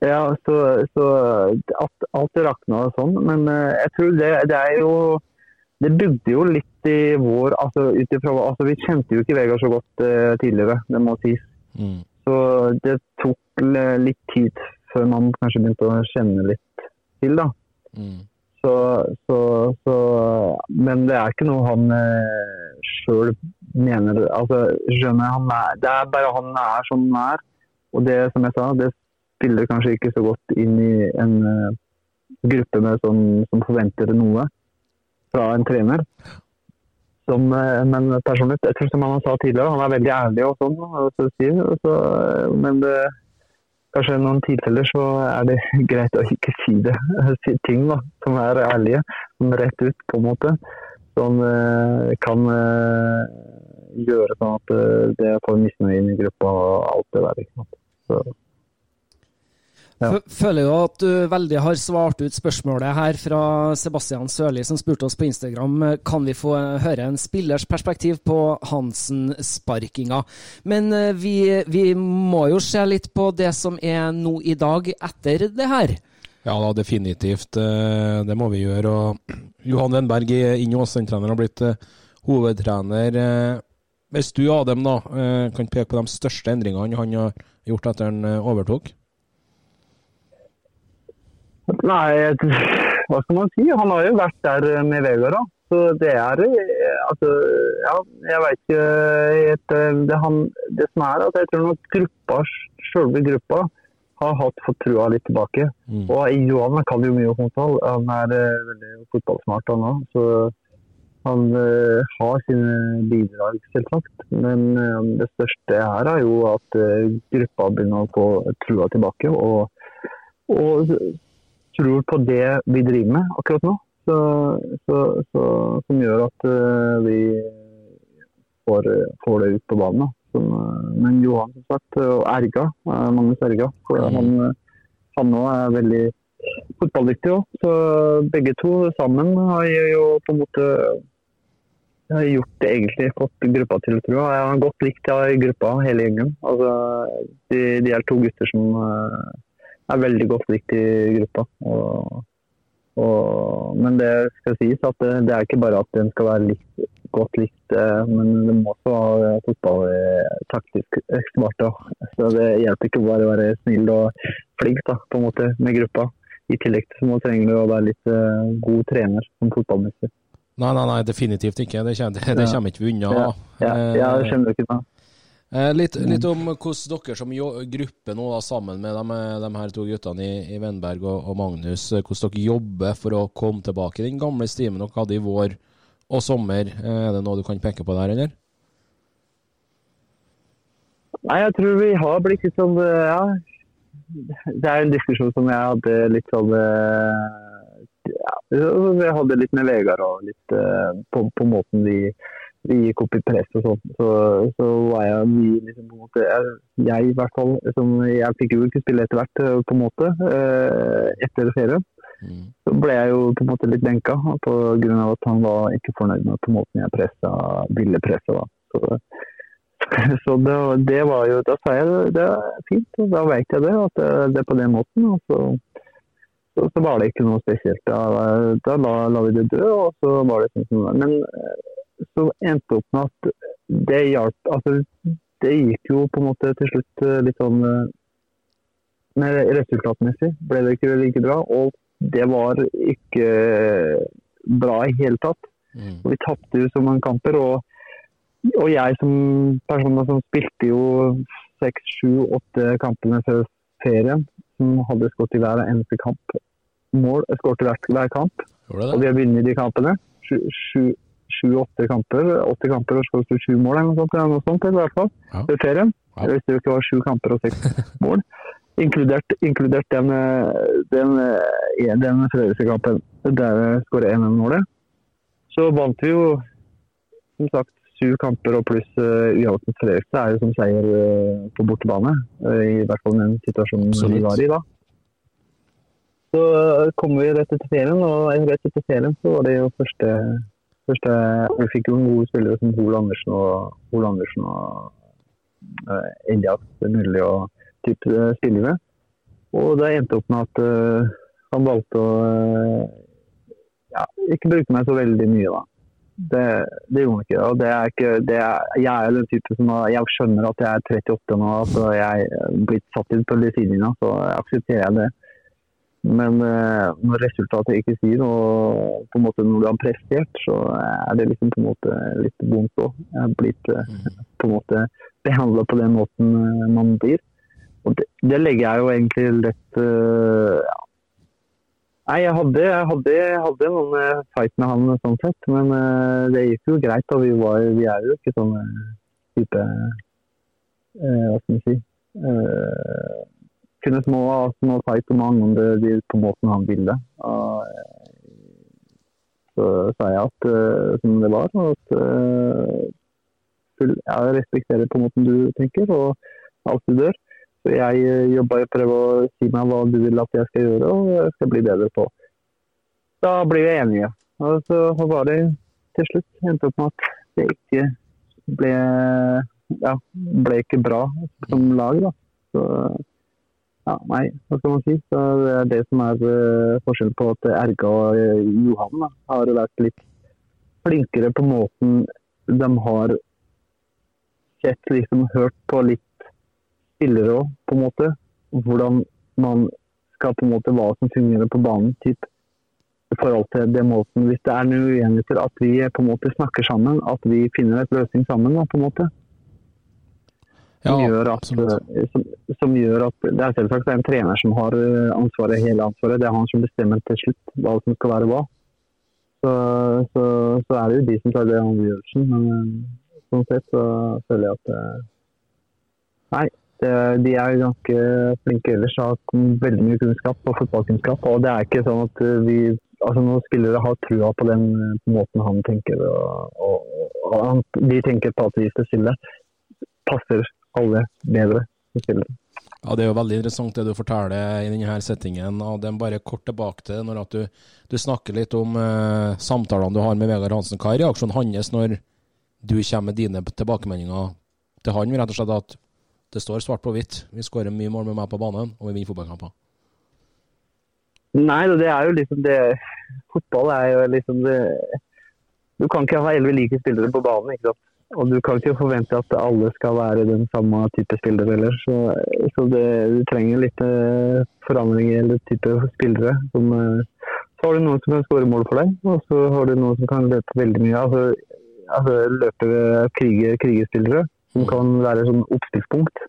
Speaker 3: Ja, så, så at alt rakna og sånn. Men jeg tror det, det er jo Det bygde jo litt i vår altså, utifra, altså Vi kjente jo ikke Vegard så godt uh, tidligere, det må sies.
Speaker 2: Mm.
Speaker 3: Så det tok litt tid før man kanskje begynte å kjenne litt til, da.
Speaker 2: Mm.
Speaker 3: Så, så, så Men det er ikke noe han eh, sjøl mener Altså, skjønner jeg, han er, Det er bare han er som han er. Og det, som jeg sa, det spiller kanskje ikke så godt inn i en uh, gruppe med sånn, som forventer noe fra en trener. Som, uh, men personlig, jeg tror som han sa tidligere, han er veldig ærlig og sånn. så, eh, men det, kanskje i noen tilfeller så er det greit å ikke si det. Si ting da, som er ærlige, som rett ut på en måte. Som eh, kan eh, gjøre sånn at eh, det får misnøye i gruppa og alt det der. Ikke sant? Så, Ja.
Speaker 1: Føler jo at du veldig har svart ut spørsmålet her fra Sebastian Sørli, som spurte oss på Instagram kan vi få høre en spillers perspektiv på Hansen-sparkinga. Men eh, vi, vi må jo se litt på det som er nå i dag etter det her.
Speaker 2: Ja da, definitivt. eh, Det må vi gjøre. Og Johan Wendberg er inn i Åsane-trener har blitt eh, hovedtrener. Eh, Hvis du, Adem, da, eh, kan peke på de største endringene han har gjort etter han eh, overtok?
Speaker 3: Nei, hva skal man si? Han har jo vært der med Vegard, da. Så det er eh, Altså, ja, jeg veit ikke helt eh, det, han, det som er at jeg tror nok gruppa, selve gruppa, har hatt fått trua litt tilbake.
Speaker 2: Mm.
Speaker 3: Og Johan kan jo mye om fotball. Han er eh, veldig fotballsmart, han òg. Så han uh, har sine bidrag, selvsagt. Men uh, det største her er jo at uh, gruppa begynner å få trua tilbake. Og, og tror på det vi driver med akkurat nå. Så, så, så, som gjør at uh, vi får, får det ut på banen. Som, uh, men Johan, som sagt, og Erga, uh, Magnus Erga, så
Speaker 2: Mm.
Speaker 3: han, eh, han nå er veldig fotballdyktig òg. Så begge to sammen har jo på en måte har gjort det egentlig, fått gruppa til å tro. Jeg har godt likt i gruppa, hele gjengen. Altså, de, de er to gutter som eh, er veldig godt likt i gruppa. Og, og, men det skal sies at det, det er ikke bare at den skal være likt, godt likt, eh, men det må også ha eh, taktisk smart. Da. Så det hjelper ikke bare å være snill og flink da, på en måte, med gruppa. I tillegg så må trenger du å være litt uh, god trener som fotballmester.
Speaker 2: Nei, nei, nei, definitivt ikke. Det kommer, det kommer ikke vi unna.
Speaker 3: Ja, ja, jeg
Speaker 2: Eh,
Speaker 3: skjønner ikke det.
Speaker 2: Eh, litt, litt om hvordan dere som gruppe nå, da, sammen med de, de her to guttene i, i Vennberg og, og, Magnus, eh, hvordan dere jobber for å komme tilbake i den gamle stimen dere hadde i vår og sommer. Eh, er det noe du kan peke på der, eller?
Speaker 3: Nei, jeg tror vi har blitt litt sånn Ja. Det er en diskusjon som jeg hadde litt sånn ja, Vi hadde litt med Vegard og litt på, på måten vi vi gikk opp i press og sånn, så, så, var jeg mye liksom, på en måte, jeg, jeg, i hvert fall som, Jeg fikk jo ikke spille etter hvert, eh, på en måte, eh, etter ferien. Mm. Så ble jeg jo på en måte litt benka pga. at han var ikke fornøyd med på måten jeg pressa, ville presse. da. Så, så det, det, var jo Da sa jeg det er fint, og da vet jeg det, at det, det er på den måten. og så så, så, var det ikke noe spesielt. Da, da la, la, vi det dø, og så var det sånn som det Men så endte opp med at det hjalp Altså, det gikk jo på en måte til slutt eh, litt sånn med Men resultatmessig ble det ikke like bra. Og det var ikke bra i hele tatt. Mm. Vi tapte jo så mange kamper. Og, og jeg som person som spilte jo seks, sju, åtte kampene før ferien, som hadde skåret i hver eneste kamp. Mål skåret i hver, hver kamp. Og vi har vunnet de kampene. Sju, sju, sju-åtte kamper. 80 kamper og skåret sju mål eller noe sånt, eller noe sånt i hvert fall. Ja. Før ferien. Ja. Hvis det ikke var sju kamper og seks mål. Inkludert, inkludert den, den, den Fredrikstad-kampen der vi skåret 1-1-målet. Så vant vi jo som sagt sju kamper og pluss uh, uavgjort mot Fredrikstad er jo som seier uh, på bortebane. Uh, I hvert fall den situasjonen Absolutt. vi var i da. Så kommer kom vi rett etter ferien, og rett etter ferien så var det jo første Første, vi fikk jo gode spillere som Hol Andersen og, Hol Andersen og uh, Elias mulig å type uh, spille med. Og det endte opp med at uh, han valgte å uh, ja, ikke bruke meg så veldig mye, da. Det, det gjorde han ikke. Og det er ikke det er, jeg er den type som Jeg skjønner at jeg er 38 nå, så jeg er blitt satt inn på sidelinja, så jeg aksepterer jeg det. Men uh, når resultatet ikke sier noe, på en måte når du har prestert, så er det liksom på en måte litt vondt òg. Jeg har blitt uh, på en måte behandla på den måten man blir. Og det, det, legger jeg jo egentlig lett ja. Nei, jeg hadde, jeg, hadde, jeg hadde, noen fight med han sånn sett, men det gikk jo greit. Og vi, var, vi er jo ikke sånn type Hva skal man si kunne små, små fight om det på måten han ville. Og, så sa jeg at uh, som det var, at uh, jeg respekterer på måten du tenker og alt du dør. Så jeg jobber og prøver å si meg hva du vil at jeg skal gjøre og jeg skal bli bedre på. Da blir vi enige. Og så var det til slutt endte opp med at det ikke ble, ja, ble ikke bra som lag. da. Så ja, nei, hva skal man si. Så det er det som er uh, forskjellen på at Erga og uh, Johan da, har vært litt flinkere på måten de har sett, liksom hørt på litt spillere òg, på en måte. Hvordan man skal på en måte hva som fungerer på banen. Typ, i forhold til det måten, Hvis det er noen uenigheter, at vi på en måte snakker sammen. At vi finner et løsning sammen. Da, på en måte. Som, ja, gjør at, eh, som, som, gjør at, Det er selvsagt det er en trener som har eh, ansvaret, hele ansvaret. Det er han som bestemmer til slutt hva som skal være hva. Så, så, så er det jo de som tar det avgjørelsen. Men eh, sånn sett så føler jeg at Nei, det, de er ganske flinke ellers. Har veldig mye kunnskap og fotballkunnskap. Og det er ikke sånn at vi altså noen spillere har trua på den på måten han tenker, og, og, og han, de tenker på at vi skal stille, passer alle bedre spillere.
Speaker 2: Ja, Det er jo veldig interessant det du forteller i denne settingen. og det er Bare kort tilbake til når du, du, snakker litt om uh, samtalene du har med Vegard Hansen. Hva er reaksjonen hans når du kommer med dine tilbakemeldinger til han? Rett og slett at det står svart på hvitt. Vi skårer mye mål med meg på banen, og vi vinner fotballkamper.
Speaker 3: Nei, det er jo liksom det Fotball er jo liksom det Du kan ikke ha elleve like spillere på banen. ikke sant? Og du kan ikke forvente at alle skal være den samme type spiller heller. Så, så det, du trenger litt forandringer eller type spillere. Som, uh, så har du noen som kan skåre mål for deg, og så har du noen som kan løpe veldig mye. Altså, altså løpe krige, krigespillere. som kan være sånn oppstillspunkt.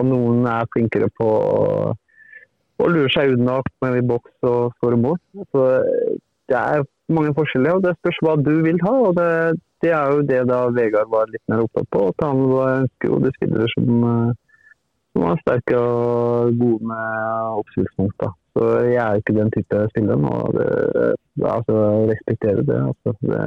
Speaker 3: Og noen er flinkere på å, å lure seg unna med i boks og skåre mål. Så det er mange forskjeller, og det spørs hva du vil ha. og det, det er jo det da Vegard var litt mer opptatt på. At han var- ønsker jo spillere som, eh, som var sterke og gode med oppspillspunkt. Så jeg er ikke den type spiller. nå. det, altså, respekterer det. altså, det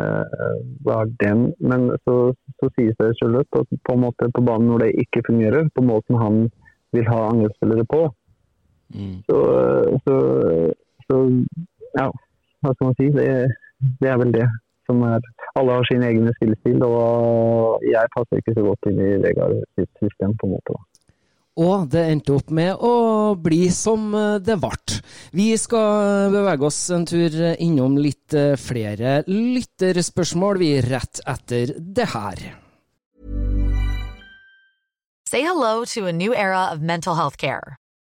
Speaker 3: var den. Men så, så sies det selv at på en måte på banen når det ikke fungerer, på måten han vil ha angrepsspillere på,
Speaker 2: Mm.
Speaker 3: så, så, så ja, hva skal man si? Det, det er vel det som er Alle har sin egen spillestil, og jeg passer ikke så godt inn i Vegard sitt system, på en måte. da.
Speaker 1: Og det endte opp med å bli som det ble. Vi skal bevege oss en tur innom litt eh, flere lytterspørsmål, vi, rett etter det her.
Speaker 4: Say hello to a new era of mental health care.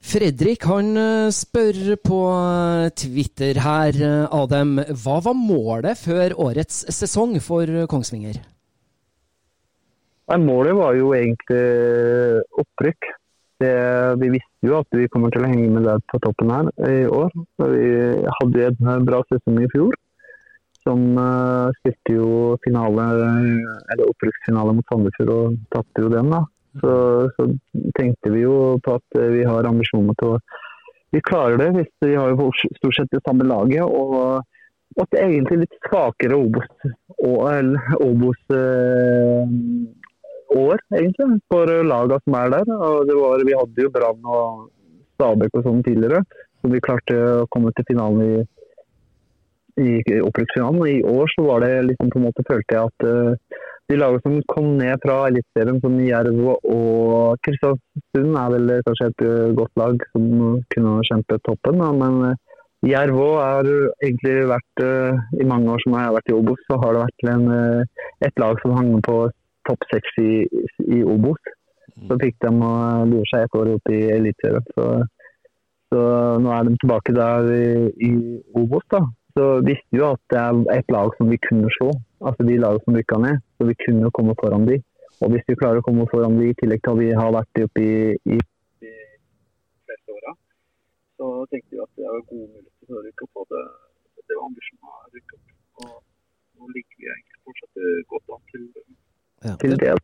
Speaker 1: Fredrik han eh, spør på eh, Twitter her, eh, Adem, hva var målet før årets sesong for Kongsvinger?
Speaker 3: Målet var jo egentlig opprykk. Det, vi visste jo at vi kommer til å henge med der på toppen her i år. Vi hadde en bra sesong i fjor. Som spilte jo finale, eller opprykksfinale mot Sandefjord og tapte jo den. da. Så, så tenkte vi jo på at eh, vi har ambisjoner til å Vi klarer det hvis vi har jo stort sett det samme laget. og at egentlig litt svakere Obos, og- eller Obos eh, egentlig, for lagene som er der. Var, vi hadde jo Brann og Stabæk og sånn tidligere, så vi klarte å komme til finalen i, i. I år så var det liksom på en måte følte jeg at eh, de lagene som kom ned fra Eliteserien, som Jerv og Kristiansund, er vel kanskje et eh, godt lag som kunne kjempet toppen. Da. Men eh, Jerv har egentlig vært eh, I mange år som jeg har vært i Obos, så har det vært en, et lag som hang på topp seks i, i Obos. Så fikk de å lure seg et år opp i Eliteserien. Så, så nå er de tilbake der i, i Obos. da. Så visste vi jo at det er et lag som vi kunne slå. Altså de lagene som rykka ned. Så vi kunne komme foran de. Og hvis vi klarer å komme foran de, i tillegg til at vi har vært oppe i, i de fleste åra, så tenkte vi at det var gode muligheter for å rykke opp. Og det, det var ambisjonen å rykke opp. Og nå ligger vi egentlig fortsatt godt an til,
Speaker 1: Ja.
Speaker 3: til det.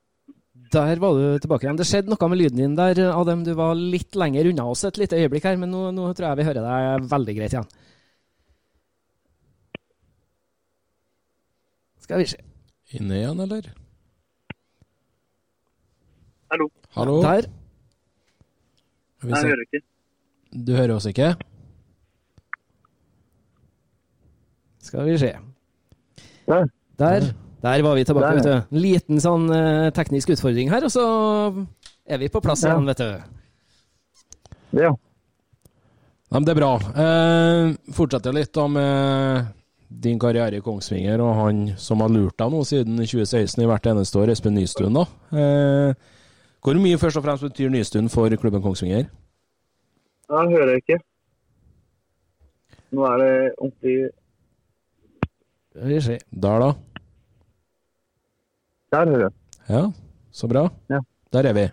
Speaker 1: Der var du tilbake igjen. Det skjedde noe med lyden din der, Adem. Du var litt lenger unna oss et lite øyeblikk her, men nå, nå tror jeg vi hører deg veldig greit igjen. Skal vi se.
Speaker 2: Inne igjen, eller?
Speaker 3: Hallo.
Speaker 2: Hallo?
Speaker 1: Der.
Speaker 3: Nei, jeg hører ikke.
Speaker 2: Du hører oss ikke?
Speaker 1: Skal vi se.
Speaker 3: Der.
Speaker 1: Der. Der var vi tilbake,
Speaker 3: Der,
Speaker 1: vet du. En liten sånn eh, teknisk utfordring her, og så er vi på plass
Speaker 3: Ja.
Speaker 1: igjen, vet du.
Speaker 3: Ja.
Speaker 2: Nei, men det er bra. Eh, fortsetter litt da med din karriere i Kongsvinger, og han som har lurt deg nå siden 2016 i hvert eneste år, Espen Nystuen. da. Eh, hvor mye først og fremst betyr Nystuen for klubben Kongsvinger?
Speaker 3: Jeg hører jeg ikke. Nå er det ordentlig
Speaker 1: Skal vi se.
Speaker 2: Der, da?
Speaker 3: Der hører jeg.
Speaker 2: Ja, så bra.
Speaker 3: Ja.
Speaker 2: Der er vi.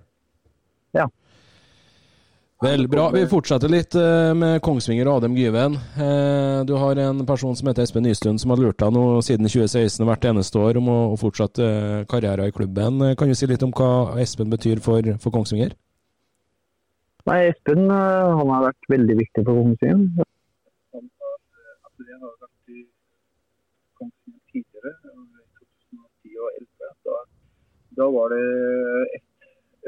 Speaker 2: Vel, bra. Vi fortsetter litt eh, med Kongsvinger og Adem Gyven. Eh, Du har en person som heter Espen Nystuen som har lurt deg nå siden 2016 hvert eneste år om å fortsette eh, karrieren i klubben. Kan du si litt om hva Espen betyr for, for Kongsvinger?
Speaker 3: Nei, Espen han har vært veldig viktig for Kongsvinger. Han har, altså, jeg har vært i Kongsvinger tidligere, i 2010 og 2011. Da, da var det et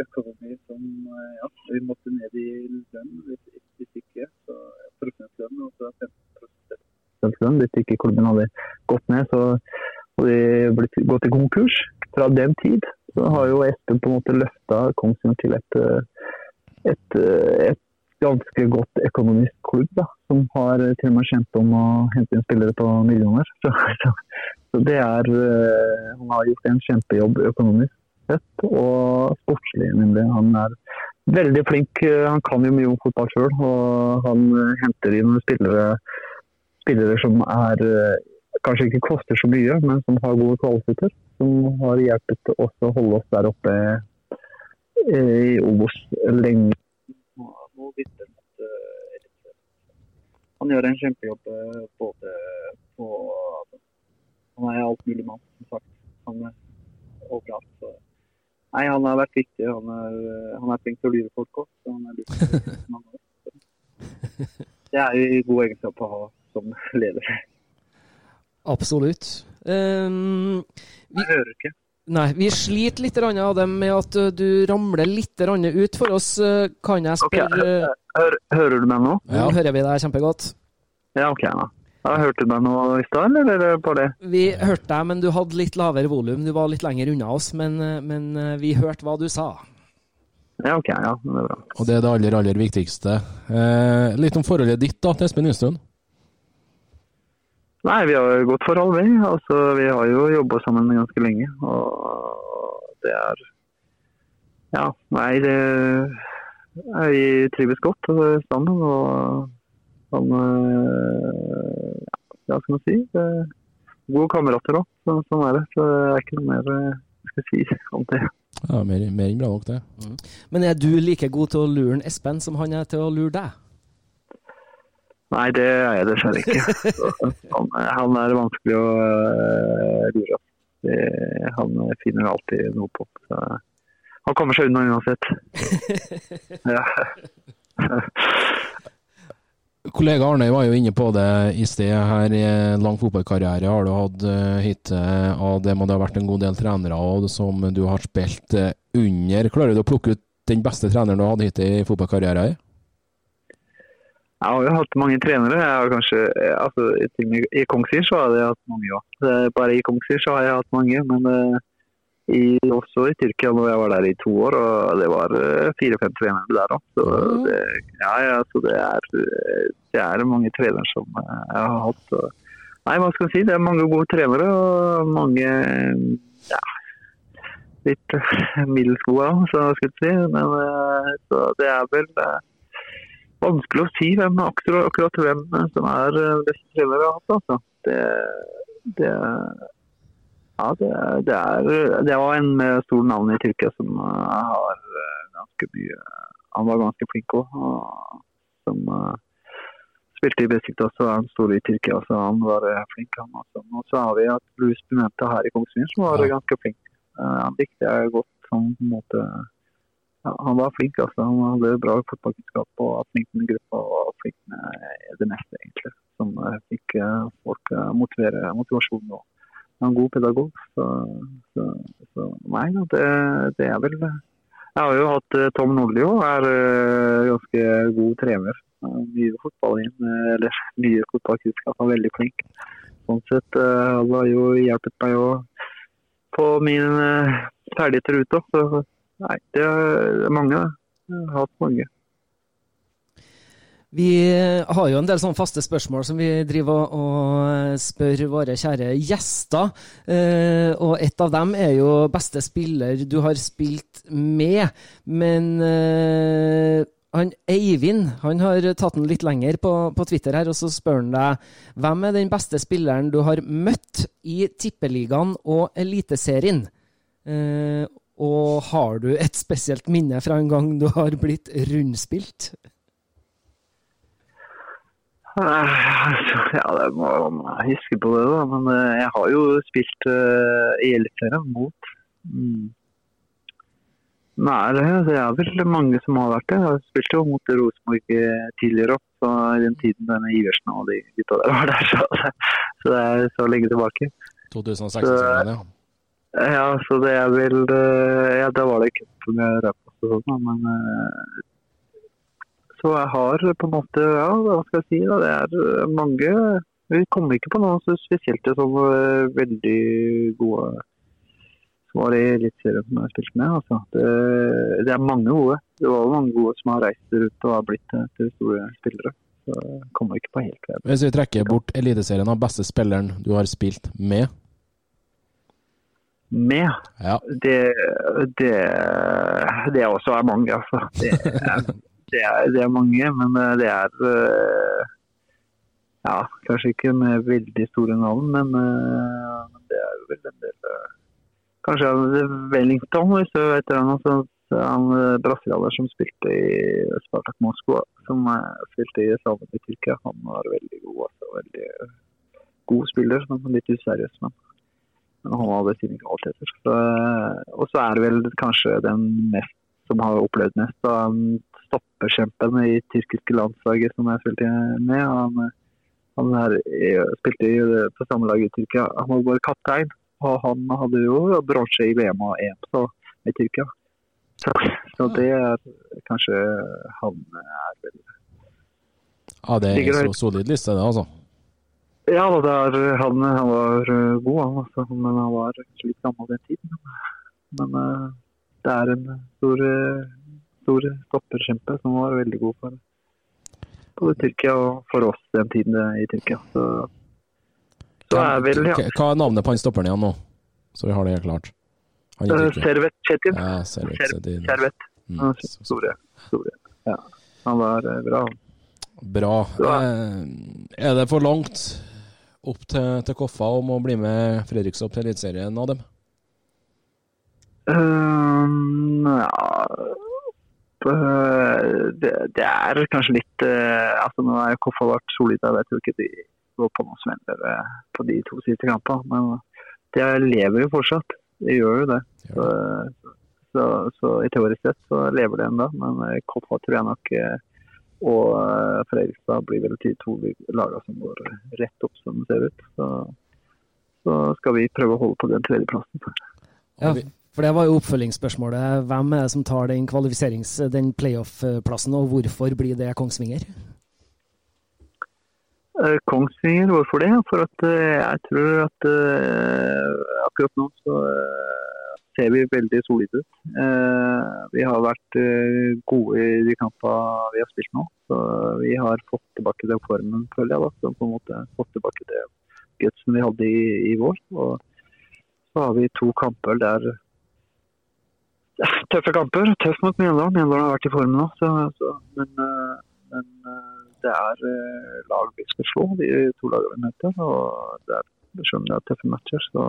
Speaker 3: økonomi som eh, ja, vi måtte ned i lønn. Hvis, hvis ikke, så prosentlønn. Og så 15 prosentlønn. Hvis ikke klubben hadde gått ned, så hadde de blitt, gått i konkurs. Fra den tid så har jo Espen på en måte løfta Kongsvinger til et eh, et, eh, et ganske godt økonomisk klubb, da, som har til og med kjent om å hente inn spillere på millioner. Så, så, så det er Han har gjort en kjempejobb økonomisk sett, og sportslig, nemlig. Han er veldig flink. Han kan jo mye om fotball sjøl, og han eh, henter inn spillere, spillere som er eh, kanskje ikke koster så mye, men som har gode kvaliteter. Som har hjulpet oss å holde oss der oppe eh, i Obos lenge. Han gjør en kjempejobb både på Han er alt mulig mann, som sagt. Han er overalt. Nei, han har vært viktig. Han er, eh, han er flink til å lure folk òg. Så han er lurt. Det er jo god egenskap å ha som leder.
Speaker 1: Absolutt. Um,
Speaker 3: Jeg hører ikke.
Speaker 1: nei, vi sliter litt av det med at uh, du ramler litt ut for oss. Uh, Kan jeg spørre
Speaker 3: Hør, hører du meg nå?
Speaker 1: Nå hører vi deg kjempegodt.
Speaker 3: Ja, ok. da. Ja, hørte du meg nå i stad, eller er det bare det?
Speaker 1: Vi hørte deg, men du hadde litt lavere volum. Du var litt lenger unna oss, men, men uh, vi hørte hva du sa.
Speaker 3: Ja, ok. Ja, det er bra.
Speaker 2: Og det er det aller, aller viktigste. Eh, litt om forholdet ditt da, til Espen Nystuen.
Speaker 3: Nei, vi har godt forhold, vi. Altså, vi har jo jobba sammen ganske lenge. Og det er Ja, nei, det Vi trives godt sammen. Og han øh, Ja, hva skal man si? Gode kamerater òg. Så, sånn er det. Så det er ikke noe mer øh, jeg skal si om det.
Speaker 2: Ja, mer, mer enn bra nok, det.
Speaker 1: Men er du like god til å lure en Espen som han er til å lure deg?
Speaker 3: Nei, det er jeg dessverre ikke. Han, han er vanskelig å øh, lure. Det, han finner alltid noe på. Så, han kommer seg unna uansett. Ja.
Speaker 2: Kollega Arnøy var jo inne på det i sted. Her i lang fotballkarriere har du hatt eh, hittil, og det må det ha vært en god del trenere og som du har spilt eh, under. Klarer du å plukke ut den beste treneren du har hatt hittil i fotballkarrieren?
Speaker 3: Jeg har jo hatt mange trenere. Jeg har kanskje, altså, I Kongsvinger så har jeg hatt mange, ja. Bare i Kongsvinger så har jeg hatt mange. Men eh, i, også i Tyrkia når jeg var der i to år, og det var eh, fire-fem trenere der òg. Så det, ja, ja, så det er, eh, det er mange trenere som eh, jeg har hatt. Nei, hva skal jeg si. Det er mange gode trenere og mange ja, litt middels gode òg, jeg si. Men så det er vel vanskelig å si hvem akkurat, akkurat hvem som er beste trener jeg har hatt. Altså. Det, det, ja, det, det, er, det var en med stor navn i Tyrkia som eh, har eh, ganske mye Han var ganske flink òg. Som eh, spilte i Besiktas og er han stor i Tyrkia, så han var flink. han også. Og så har vi hatt Louis Pimenta her i Kongsvinger som var
Speaker 2: Ja.
Speaker 3: ganske flink. Han likte jeg godt Han, på en måte ja, han var flink. altså. Han hadde bra fotballkunnskap og var flink med gruppa og flink med det meste, egentlig. Som fikk folk motivere motivasjon. Og er en god pedagog. Så, så, så nei, da, det, det er vel det. Jeg har jo hatt eh, Tom Nordli òg, er eh, ganske god trener. Mye fotball inn, eh, eller mye fotballkunnskap, er veldig flink. Sånn sett han har jo hjulpet meg å få mine ferdigheter ut òg. Så Nei, det er mange. Jeg har hatt mange.
Speaker 1: Vi har jo en del sånne faste spørsmål som vi driver og, spør våre kjære gjester. Eh, og et av dem er jo beste spiller du har spilt med. Men eh, han Eivind han har tatt den litt lenger på, på Twitter her, og så spør han deg hvem er den beste spilleren du har møtt i Tippeligaen og Eliteserien? Eh, Og har du et spesielt minne fra en gang du har blitt rundspilt?
Speaker 3: Ja, det må man huske på det, da. Men eh, jeg har jo spilt uh, i Eliteserien mot mm. Nei, det, det er vel mange som har vært det. Jeg har spilt jo mot Rosenborg tidligere opp, så i den tiden denne Iversen og de gutta der var der. Så, så det er så lenge tilbake.
Speaker 2: 2016-sesongen, ja.
Speaker 3: Ja, så det er vel eh, Ja, da var det cup med Raufoss og sånn, men eh, Så jeg har på en måte Ja, hva skal jeg si, da. Det er eh, mange Vi kommer ikke på noen så spesielt som eh, veldig gode som var i Eliteserien som jeg har spilt med. Altså. Det, det er mange gode. Det var mange gode som har reist rundt og har blitt eh, til store spillere. Så jeg kommer ikke på helt hvem.
Speaker 2: Hvis vi trekker bort Eliteserien av beste spilleren du har spilt med,
Speaker 3: Med
Speaker 2: ja.
Speaker 3: det, det, det også er mange, altså. Det er, det, er, det er mange, men eh, det er eh, Ja, kanskje ikke med veldig store navn, men eh, det er vel en del Kanskje Wellington, hvis du vet det. Han, så- han brasilianer som spilte i Spartak Moskva, som spilte i Salmen i Tyrkia. Han var veldig god. Altså, veldig god spiller, men litt useriøs. Men men han hadde sine kvaliteter. Og så er det vel kanskje den mest som har opplevd mest, da, han stopperkjempen i tyrkiske landslaget som jeg spilte med. Han, han her, eh, spilte jo på samme lag i Tyrkia. Han var bare kaptein, og han hadde jo bronse i VM og EM så, i Tyrkia. Så, så det er kanskje han er vel
Speaker 2: ja, det er en så solid liste, det, altså.
Speaker 3: Ja, det er, han, han var eh, god, han, altså, men han var litt gammel den tiden. Men eh, det er en stor, eh, stor stopperkjempe som var veldig god for både Tyrkia og for oss den tiden eh, i Tyrkia. Så, så er vel, ja.
Speaker 2: Hva- er navnet på han stopperen igjen nå? Så vi har det helt klart. Han
Speaker 3: Eh. Servet Chetin.
Speaker 2: Ja, Servet. Mm,
Speaker 3: Store. store. Ja. Han var eh, bra.
Speaker 2: Bra.
Speaker 3: Ja.
Speaker 2: Eh, Er det for langt opp til, til Koffa om å bli med Fredrikstad opp til Eliteserien, Adem?
Speaker 3: Um, ja det, det er kanskje litt øh, altså Nå er jo Koffa vært solide, jeg tror ikke de går på noen smeller øh, på de to siste kampene. Men det lever jo fortsatt. Det gjør jo det. Så, så, så i teorisk sett så lever det ennå. Men Koffa tror jeg nok og Fredrikstad blir vel de to lagene som går rett opp som det ser ut. Så, så skal vi prøve å holde på den tredjeplassen.
Speaker 1: Ja, for det var jo oppfølgingsspørsmålet. Hvem er det som tar den kvalifiserings-, den playoff-plassen, og hvorfor blir det Kongsvinger?
Speaker 3: Eh, Kongsvinger, hvorfor det? For at eh, jeg tror at eh, akkurat nå så ser vi veldig solide ut. Vi har vært gode i de kampene vi har spilt nå. Så vi har fått tilbake den formen, føler jeg. da, så på en måte Fått tilbake det gutsen vi hadde i, i vår. Og så har vi to kamper der Tøffe kamper. Tøff mot Mjøndalen. Mjøndalen har vært i form nå. Så, så, men eh, men eh, det er eh, lag vi skal slå, de to lagene vi møter. Og det er, selv om det er tøffe matcher, så,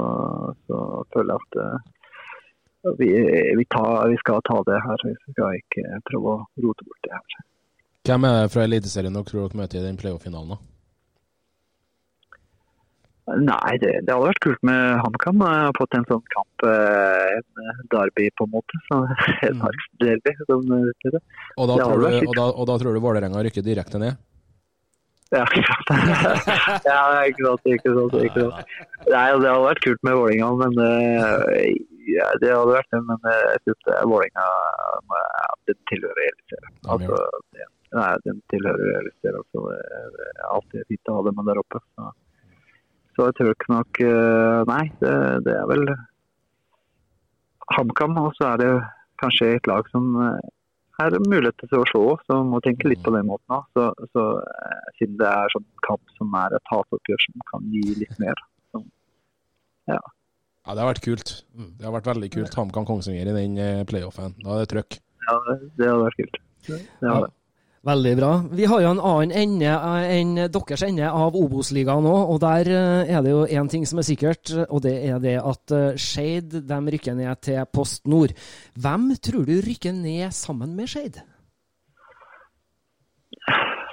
Speaker 3: så føler jeg at vi, vi, tar, vi skal ta det her. Vi skal ikke prøve å rote bort det her.
Speaker 2: Hvem er det fra Eliteserien dere tror dere møter i den playoff-finalen?
Speaker 3: Nei, det, det hadde vært kult med HamKam. Jeg har fått en sånn kamp, eh, en derby på en måte. Så, en derby som det.
Speaker 2: Og da,
Speaker 3: Det
Speaker 2: tror du, og da, og da tror du Vålerenga rykker direkte ned?
Speaker 3: Ja, ikke sant. ja, ikke sant, ikke sant, ikke sant. Nei, det hadde vært kult med Vålinga, men eh, ja, det hadde vært det. Men eh, jeg syns den tilhører Eliteserien. Altså, nei, den tilhører Eliteserien. Altså, det er alltid fint å ha dem der oppe. Så, så jeg tror nok eh, Nei, det, det er vel HamKam, og så er det kanskje et lag som eh, er mulighet til å slå, så må tenke litt på den måten. òg. Så, så eh, Siden det er sånn kamp som er et hatoppgjør som kan gi litt mer.
Speaker 2: Ja, Det har vært kult. Det har vært veldig kult. HamKam Kongsvinger i den playoffen. Da er det trøkk.
Speaker 3: Ja, det, det hadde vært kult. Det hadde.
Speaker 1: Veldig bra. Vi har jo en annen ende eh, enn deres ende av Obos-ligaen nå, og der eh, er det jo én ting som er sikkert, og det er det at eh, Skeid rykker ned til Post Nord. Hvem tror du rykker ned sammen med Skeid?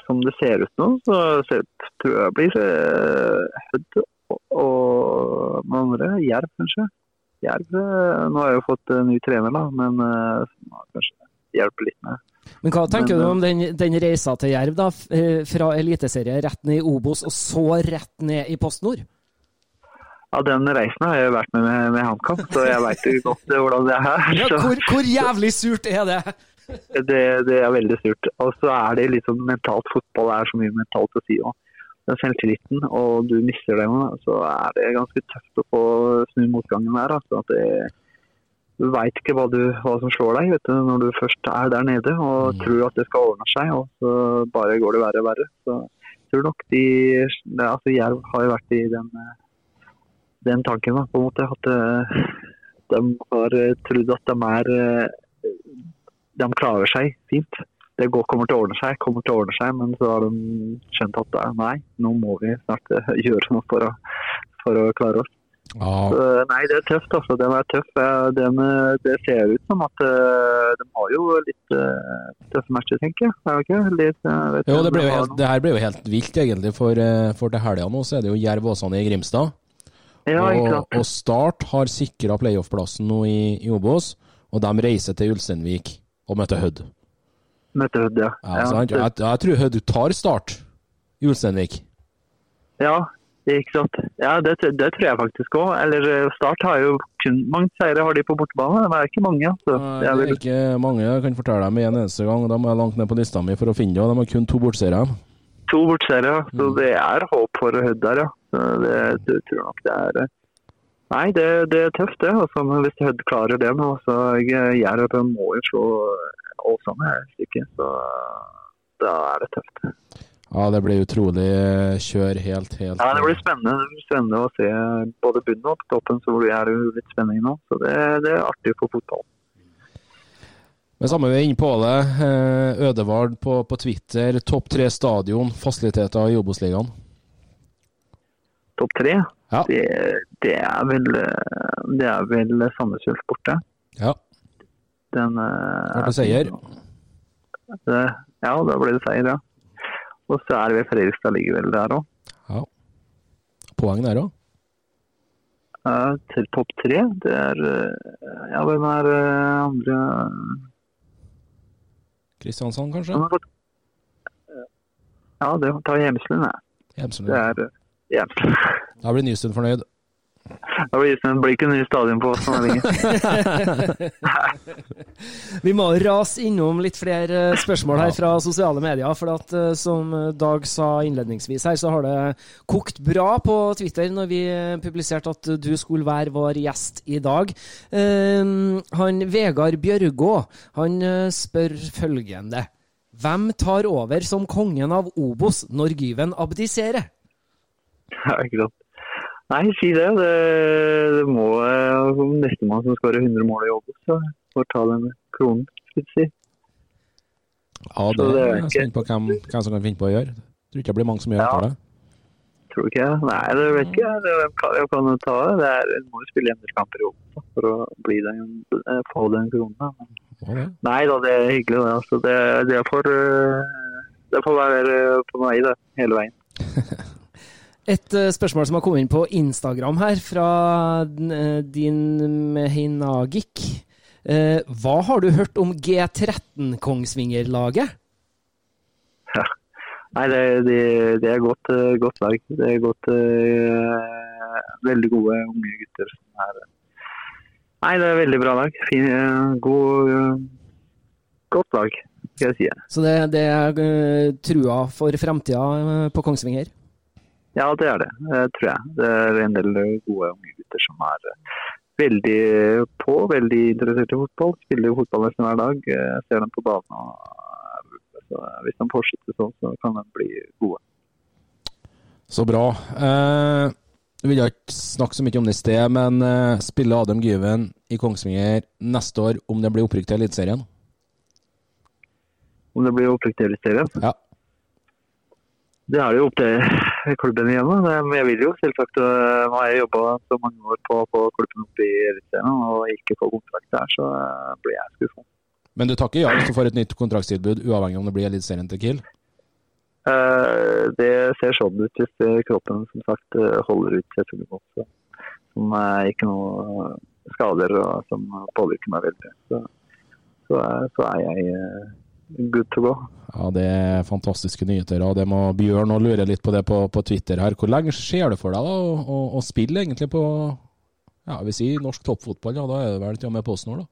Speaker 3: Som det ser ut nå, så tror jeg blir Hødd og, med andre Jerv, kanskje. Jerv Nå har jeg jo fått ny trener, da, men kanskje hjelper litt med.
Speaker 1: Men hva tenker Men, du om den, den, reisa til Jerv, da? Eh, fra eliteserie rett ned i Obos, og så rett ned i Post Nord?
Speaker 3: Ja, Den reisen har jeg vært med med, med HamKam, så jeg veit godt hvordan det er.
Speaker 1: Ja, hvor, hvor, jævlig surt er det?
Speaker 3: det? Det er veldig surt. Og så er det liksom mentalt fotball er så mye mentalt å si òg. Den selvtilliten, og du mister den, så er det ganske tøft å få snu motgangen der. Altså, at det du veit ikke hva, du, hva, som slår deg du, når du først er der nede og mm. tror at det skal ordne seg, og så bare går det verre og verre. Så jeg tror nok de altså Jerv har jo vært i den, den tanken, da, på en måte. At eh, de har trodd at de er eh, De klarer seg fint. Det går, kommer til å ordne seg, kommer til å ordne seg, men så har de skjønt at nei, nå må vi snart gjøre noe for å, for å klare oss.
Speaker 2: Ja.
Speaker 3: Så, nei, det er tøft. altså. Den er tøff. Den, det ser ut som at uh, de har jo litt uh, tøffe matcher, tenker jeg. Er det ikke? Litt, uh,
Speaker 2: jo, det, ble jo helt, det, her ble jo helt vilt, egentlig. For, for til helga nå så er det jo Jerv Åsane i Grimstad.
Speaker 3: Ja,
Speaker 2: og, og Start har sikra playoff-plassen nå i, i Obos, og de reiser til Ulsteinvik og møter Hødd.
Speaker 3: Møter Hødd, ja.
Speaker 2: ja, ja jeg, jeg, jeg, tror Hødd tar Start i Ulsteinvik.
Speaker 3: Ja, ikke sant. Ja, det, det tror jeg faktisk òg. Eller eh, Start har jo kun mange seire har de på bortebane. Det er ikke mange.
Speaker 2: Det er, det er ikke mange. Jeg kan fortelle dem en eneste gang. De er langt ned på lista mi for å finne det. De har kun to bortseire.
Speaker 3: To bortseire, ja. Så mm. det er håp for Hødd der, ja. Så det, det tror nok det er eh, Nei, det, det er tøft, det. Altså, hvis Hødd klarer det nå, så Jerv må jo slå Åsane et stykke. Så da er det tøft.
Speaker 2: Ja, det blir utrolig eh, kjør helt, helt
Speaker 3: Ja, det blir spennende, spennende å se både bunnen og toppen. Så er det jo litt spenning nå. Så det, det er artig for fotball.
Speaker 2: Men samme vi er inne på det. Eh, Ødevard på, på Twitter. Topp tre stadion, fasiliteter i Obos-ligaen?
Speaker 3: Topp tre?
Speaker 2: Ja.
Speaker 3: Det, det, er vel Det er vel Sandnes borte.
Speaker 2: Ja.
Speaker 3: Den
Speaker 2: Ble det seier?
Speaker 3: Det, ja, da ble det seier, ja. Og så er det ved Fredrikstad likevel der òg.
Speaker 2: Ja. Poeng der òg?
Speaker 3: Uh, til topp tre. Det er uh, Ja, hvem er uh, andre
Speaker 2: Kristiansand, kanskje?
Speaker 3: Ja, det tar Hjemslund, jeg.
Speaker 2: Hjemslund.
Speaker 3: Det er Hjemslund.
Speaker 2: Da blir Nystuen fornøyd.
Speaker 3: Da blir det blir ikke ny stadion på oss lenger.
Speaker 1: Vi må rase innom litt flere spørsmål her fra sosiale medier. For at, eh, som Dag sa innledningsvis her, så har det kokt bra på Twitter når vi publiserte at du skulle være vår gjest i dag. Uh, han Vegard Bjørgå han eh, spør følgende. Hvem tar over som kongen av Obos når Gyven abdiserer?
Speaker 3: Ja, ikke sant. Nei, si det. Det, det må uh, nestemann som skårer 100 mål i Åbo, så får ta den kronen, skal vi si.
Speaker 2: Ja, det, det er jeg spent på hvem, hvem, som kan finne på å gjøre. Tror ikke det blir mange som gjør ja. det.
Speaker 3: Tror ikke. Nei, det vet ikke jeg. Hvem kan, ta det? det er, du må jo spille hjemmekamper i Åbo for å bli den, eh, få den kronen.
Speaker 2: Ja,
Speaker 3: Nei da, det er hyggelig. Det, altså. det, det, får, eh, det får være på meg, det, hele veien.
Speaker 1: Et uh, spørsmål som har kommet inn på Instagram her, fra uh, din Heinagik. Uh, hva har du hørt om G13 Kongsvinger-laget?
Speaker 3: Ja. Nei, det, det, det er godt, godt, lag. Det er godt Veldig gode unge gutter som er Nei, det er veldig bra lag. Fin, god, godt lag, skal jeg si.
Speaker 1: Så det, det er trua for fremtida på Kongsvinger?
Speaker 3: Ja, det er det, tror jeg. Det er en del gode unge gutter som er eh, veldig på, veldig interessert i fotball. Spiller jo fotball nesten hver dag. Jeg ser dem på banen. Så hvis de fortsetter sånn, så kan de bli gode.
Speaker 2: Så bra. Eh, vi vil ikke snakke så mye om det i sted, men eh, spiller Adam Gyven i Kongsvinger neste år om det blir opprykk til Eliteserien?
Speaker 3: om det blir opprykk til Eliteserien.
Speaker 2: Ja.
Speaker 3: Det er det jo opp til klubben igjen. da. Men jeg vil jo selvsagt øh, Nå har jeg jobba så mange år på å få klubben opp i Eliteserien og ikke få kontrakt der, så øh, blir jeg skuffa.
Speaker 2: Men du takker ja hvis du får et nytt kontraktstilbud, uavhengig om det blir Eliteserien til Kiel?
Speaker 3: Eh, Det ser sånn ut hvis eh, kroppen som sagt eh, holder ut til fulle så- Som er ikke noe skader og som påvirker meg veldig. Så, så, er, så er jeg eh, good to go.
Speaker 2: Ja, Det er fantastiske nyheter. og det må Bjørn og lure litt på det på, på Twitter her. Hvor lenge ser det for deg da, å, å, å spille egentlig på ja, vi sier norsk toppfotball? Ja, da er det vel til og med PostNord, da?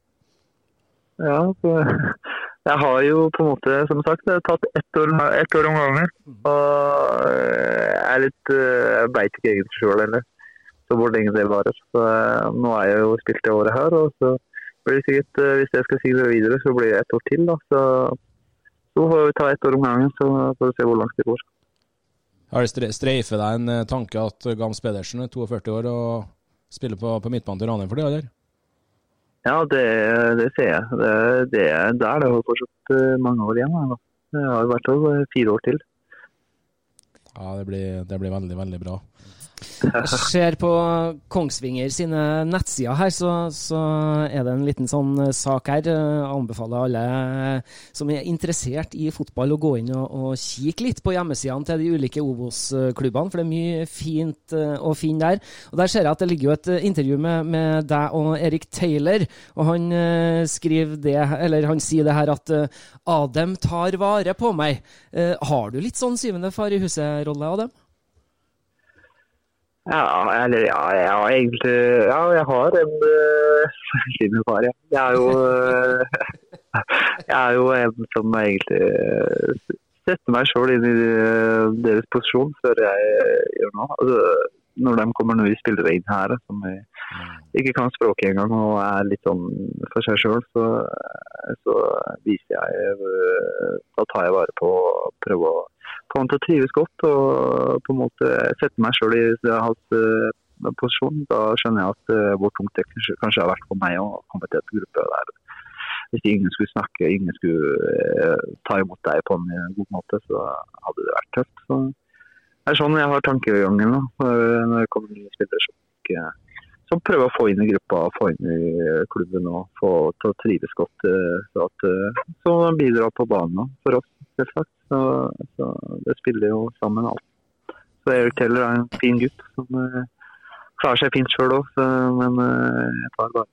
Speaker 3: Ja, så jeg har jo på en måte, som sagt, tatt ett år, ett år om gangen. Og jeg er litt eh, Jeg veit ikke egentlig sjøl heller så hvor lenge det varer. Så eh, nå er jeg jo spilt det året her, og så blir sikkert, eh, hvis jeg skal si det videre, så blir det ett år til. da. Så, så får vi ta ett år om gangen, så får vi se hvor langt det går.
Speaker 2: Har det stre- streifet deg en eh, tanke at Gams Pedersen er 42 år og spiller på, på midtbanen til Ranheim for det, eller?
Speaker 3: Ja, det, det ser jeg. Det, det, det er det jo fortsatt eh, mange år igjen. Da. Det har i hvert fall eh, fire år til.
Speaker 2: Ja, det blir, det blir veldig, veldig bra.
Speaker 1: Ser på Kongsvinger sine nettsider her, så, så er det en liten sånn eh, sak her. Jeg anbefaler alle eh, som er interessert i fotball å gå inn og, og kikke litt på hjemmesidene til de ulike Obos-klubbene, for det er mye fint eh, å finne der. Og Der ser jeg at det ligger jo et eh, intervju med, med deg og Erik Taylor, og han eh, skriver det, eller han sier det her at eh, Adem tar vare på meg. Eh, har du litt sånn syvende far i huset-rolle, Adem?
Speaker 3: Ja, eller ja, ja, egentlig Ja, jeg har en uh, liten ja. Jeg er jo uh, Jeg er jo en som egentlig eh, setter meg sjøl inn i eh, deres posisjon før jeg eh, gjør noe. Altså, når de kommer nå i spilleveien her som jeg ikke kan språket engang og er litt sånn for seg sjøl, så, så viser jeg eh, Da tar jeg vare på å prøve å han til å trives godt og på en måte sette meg sjøl i hans eh, posisjon. Da skjønner jeg at eh, hvor tungt det kanskje, har vært for meg å komme til et gruppe der hvis ingen skulle snakke, ingen skulle eh, ta imot deg på en eh, god måte, så hadde det vært tøft. Så det er sånn jeg har tankegangen når når det kommer nye spillere som, ikke, som prøver å få inn i gruppa, få inn i klubben og få til å trives godt. eh, Så, at, eh, så bidrar på banen for oss, selvsagt. Så, så det spiller jo sammen alt. Så Erik Teller er en fin gutt som eh, klarer seg fint sjøl òg, men eh, jeg tar bare.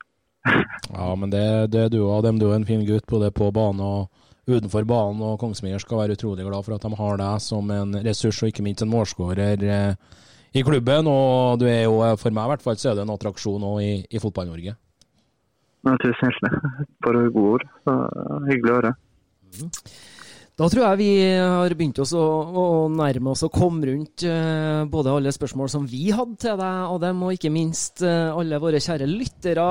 Speaker 2: Ja, men det, det er du og dem. Du er en fin gutt både på banen og utenfor banen. Og Kongsvinger skal være utrolig glad for at de har deg som en ressurs, og ikke minst en målskårer eh, i klubben. Og du er jo, for meg i hvert fall, så er du en attraksjon nå i, i Fotball-Norge.
Speaker 3: Tusen hjertelig Bare gode ord. Så, hyggelig å høre.
Speaker 1: Da tror jeg vi har begynt oss å, å nærme oss å komme rundt eh, både alle spørsmål som vi hadde til deg, Adem, og ikke minst eh, alle våre kjære lyttere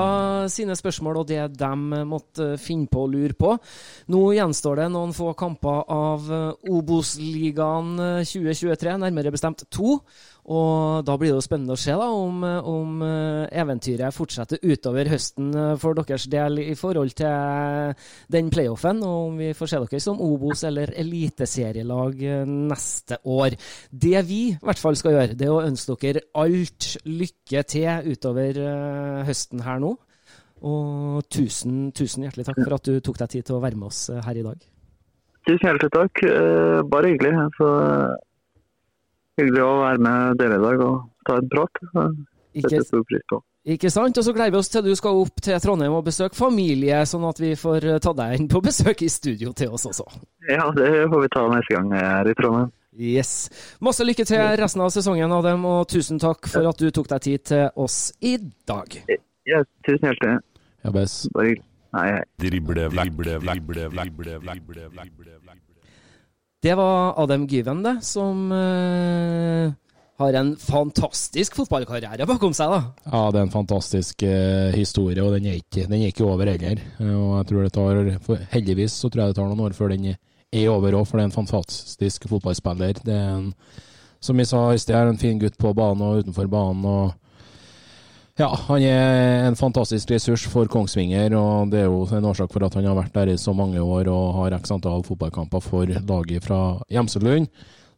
Speaker 1: sine spørsmål og det de måtte finne på å lure på. Nå gjenstår det noen få kamper av eh, Obos-ligaen eh, 2023, nærmere bestemt to. Og da blir det jo spennende å se da, om, om eh, eventyret fortsetter utover høsten eh, for deres del i forhold til den playoffen, og om vi får se dere som Obos- eller eliteserielag eh, neste år. Det vi i hvert fall skal gjøre, det er å ønske dere alt lykke til utover eh, høsten her nå. Og tusen, tusen hjertelig takk for at du tok deg tid til å være med oss eh, her i dag.
Speaker 3: Tusen hjertelig takk. Eh, Bare hyggelig. Så, hyggelig å være med dere i dag og ta en prat.
Speaker 1: Ikke. Ikke sant? Og så gleder vi oss til du skal opp til Trondheim og besøke familie, sånn at vi får eh, ta deg inn på besøk i studio til oss også.
Speaker 3: Ja, det får vi ta neste gang jeg er i Trondheim.
Speaker 1: Yes. Masse lykke til resten av sesongen, Adem, og tusen takk for at du tok deg tid til oss i dag.
Speaker 3: Ja, tusen hjertelig.
Speaker 2: Ja, bes.
Speaker 3: Bare hyggelig. Nei, hei.
Speaker 5: Drible, drible, drible, drible, drible, drible.
Speaker 1: Det var Adem Gyven, det, som eh, har en fantastisk fotballkarriere bakom seg, da.
Speaker 2: Ja, det er en fantastisk eh, historie, og den er ikke, den er ikke over heller. Eh, Og jeg tror det tar, Heldigvis så tror jeg det tar noen år før den er over òg, for det er en fantastisk fotballspiller. Det er en, som vi sa i sted, en fin gutt på banen og utenfor banen. og Ja, han er en fantastisk ressurs for Kongsvinger, og det er jo en årsak for at han har vært der i så mange år og har x antall fotballkamper for laget fra Gjemselund.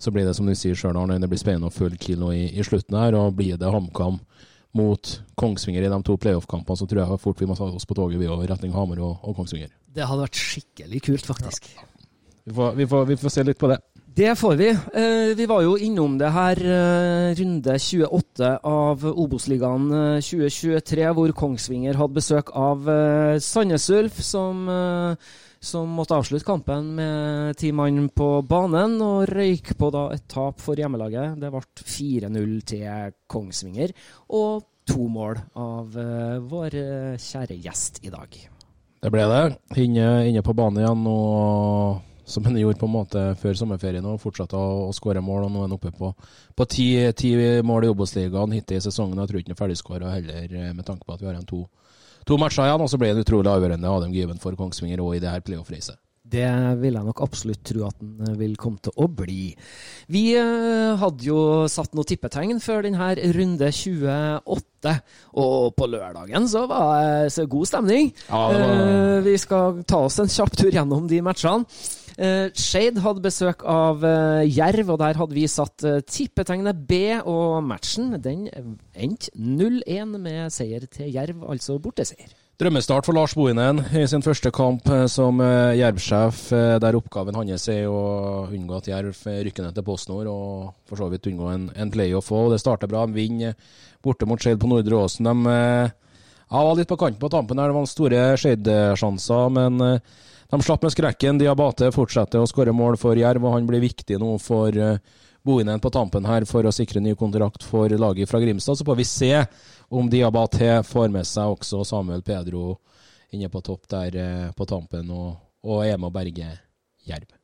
Speaker 2: Så blir det som du sier sjøl, Arne, det blir spennende å følge Kilo i, i, slutten her. Og blir det HamKam mot Kongsvinger i de to playoff-kampene, så tror jeg fort vi må ta oss på toget vi over retning Hamar og, og, Kongsvinger.
Speaker 1: Det hadde vært skikkelig kult, faktisk. Ja.
Speaker 2: Vi, får, vi, får, vi får se litt på det.
Speaker 1: Det får vi. Eh, vi var jo innom det her eh, runde 28 av Obos-ligaen 2023, eh, hvor Kongsvinger hadde besøk av Sandnes Ulf, som, som, måtte avslutte kampen med ti mann på banen, og røyk på da et tap for hjemmelaget. Det ble 4-0 til Kongsvinger, og to mål av vår kjære gjest i dag.
Speaker 2: Det ble det. Inne, inne på banen igjen. og som han gjorde på en måte før sommerferien og fortsatte å, å skåre mål. og Nå er han oppe på, på ti, ti, mål i Obos-ligaen hittil i sesongen. Jeg tror ikke han er ferdigskåra heller, eh, med tanke på at vi har igjen to, to, matcher igjen. Og så ble det utrolig avgjørende Adam Gyven for Kongsvinger òg i det her playoff-racet.
Speaker 1: Det vil jeg nok absolutt tro at den eh, vil komme til å bli. Vi eh, hadde jo satt noen tippetegn før denne runde 28, og på lørdagen så var det god stemning. Ja, var... Vi skal ta oss en kjapp tur gjennom de matchene. Shade hadde besøk av Jerv, og der hadde vi satt tippetegnet B. Og matchen den endte 0-1 med seier til Jerv, altså borteseier.
Speaker 2: Drømmestart for Lars Bohinen i sin første kamp som Jerv-sjef, der oppgaven hans er å unngå at Jerv rykker ned til PostNord, og for så vidt unngå en, en playoff òg. Det starter bra. De vinner borte mot Skeid på Nordre Åsen. De ja, var litt på kanten på tampen her. Det var store Skeid-sjanser, men de slapp med skrekken. Diabate fortsetter å skåre mål for Jerv, og han blir viktig nå for Bohinen på tampen her for å sikre ny kontrakt for laget fra Grimstad. Så får vi se om Diabaté får med seg også Samuel Pedro inne på topp der uh, på tampen og, og er med å berge Jerv.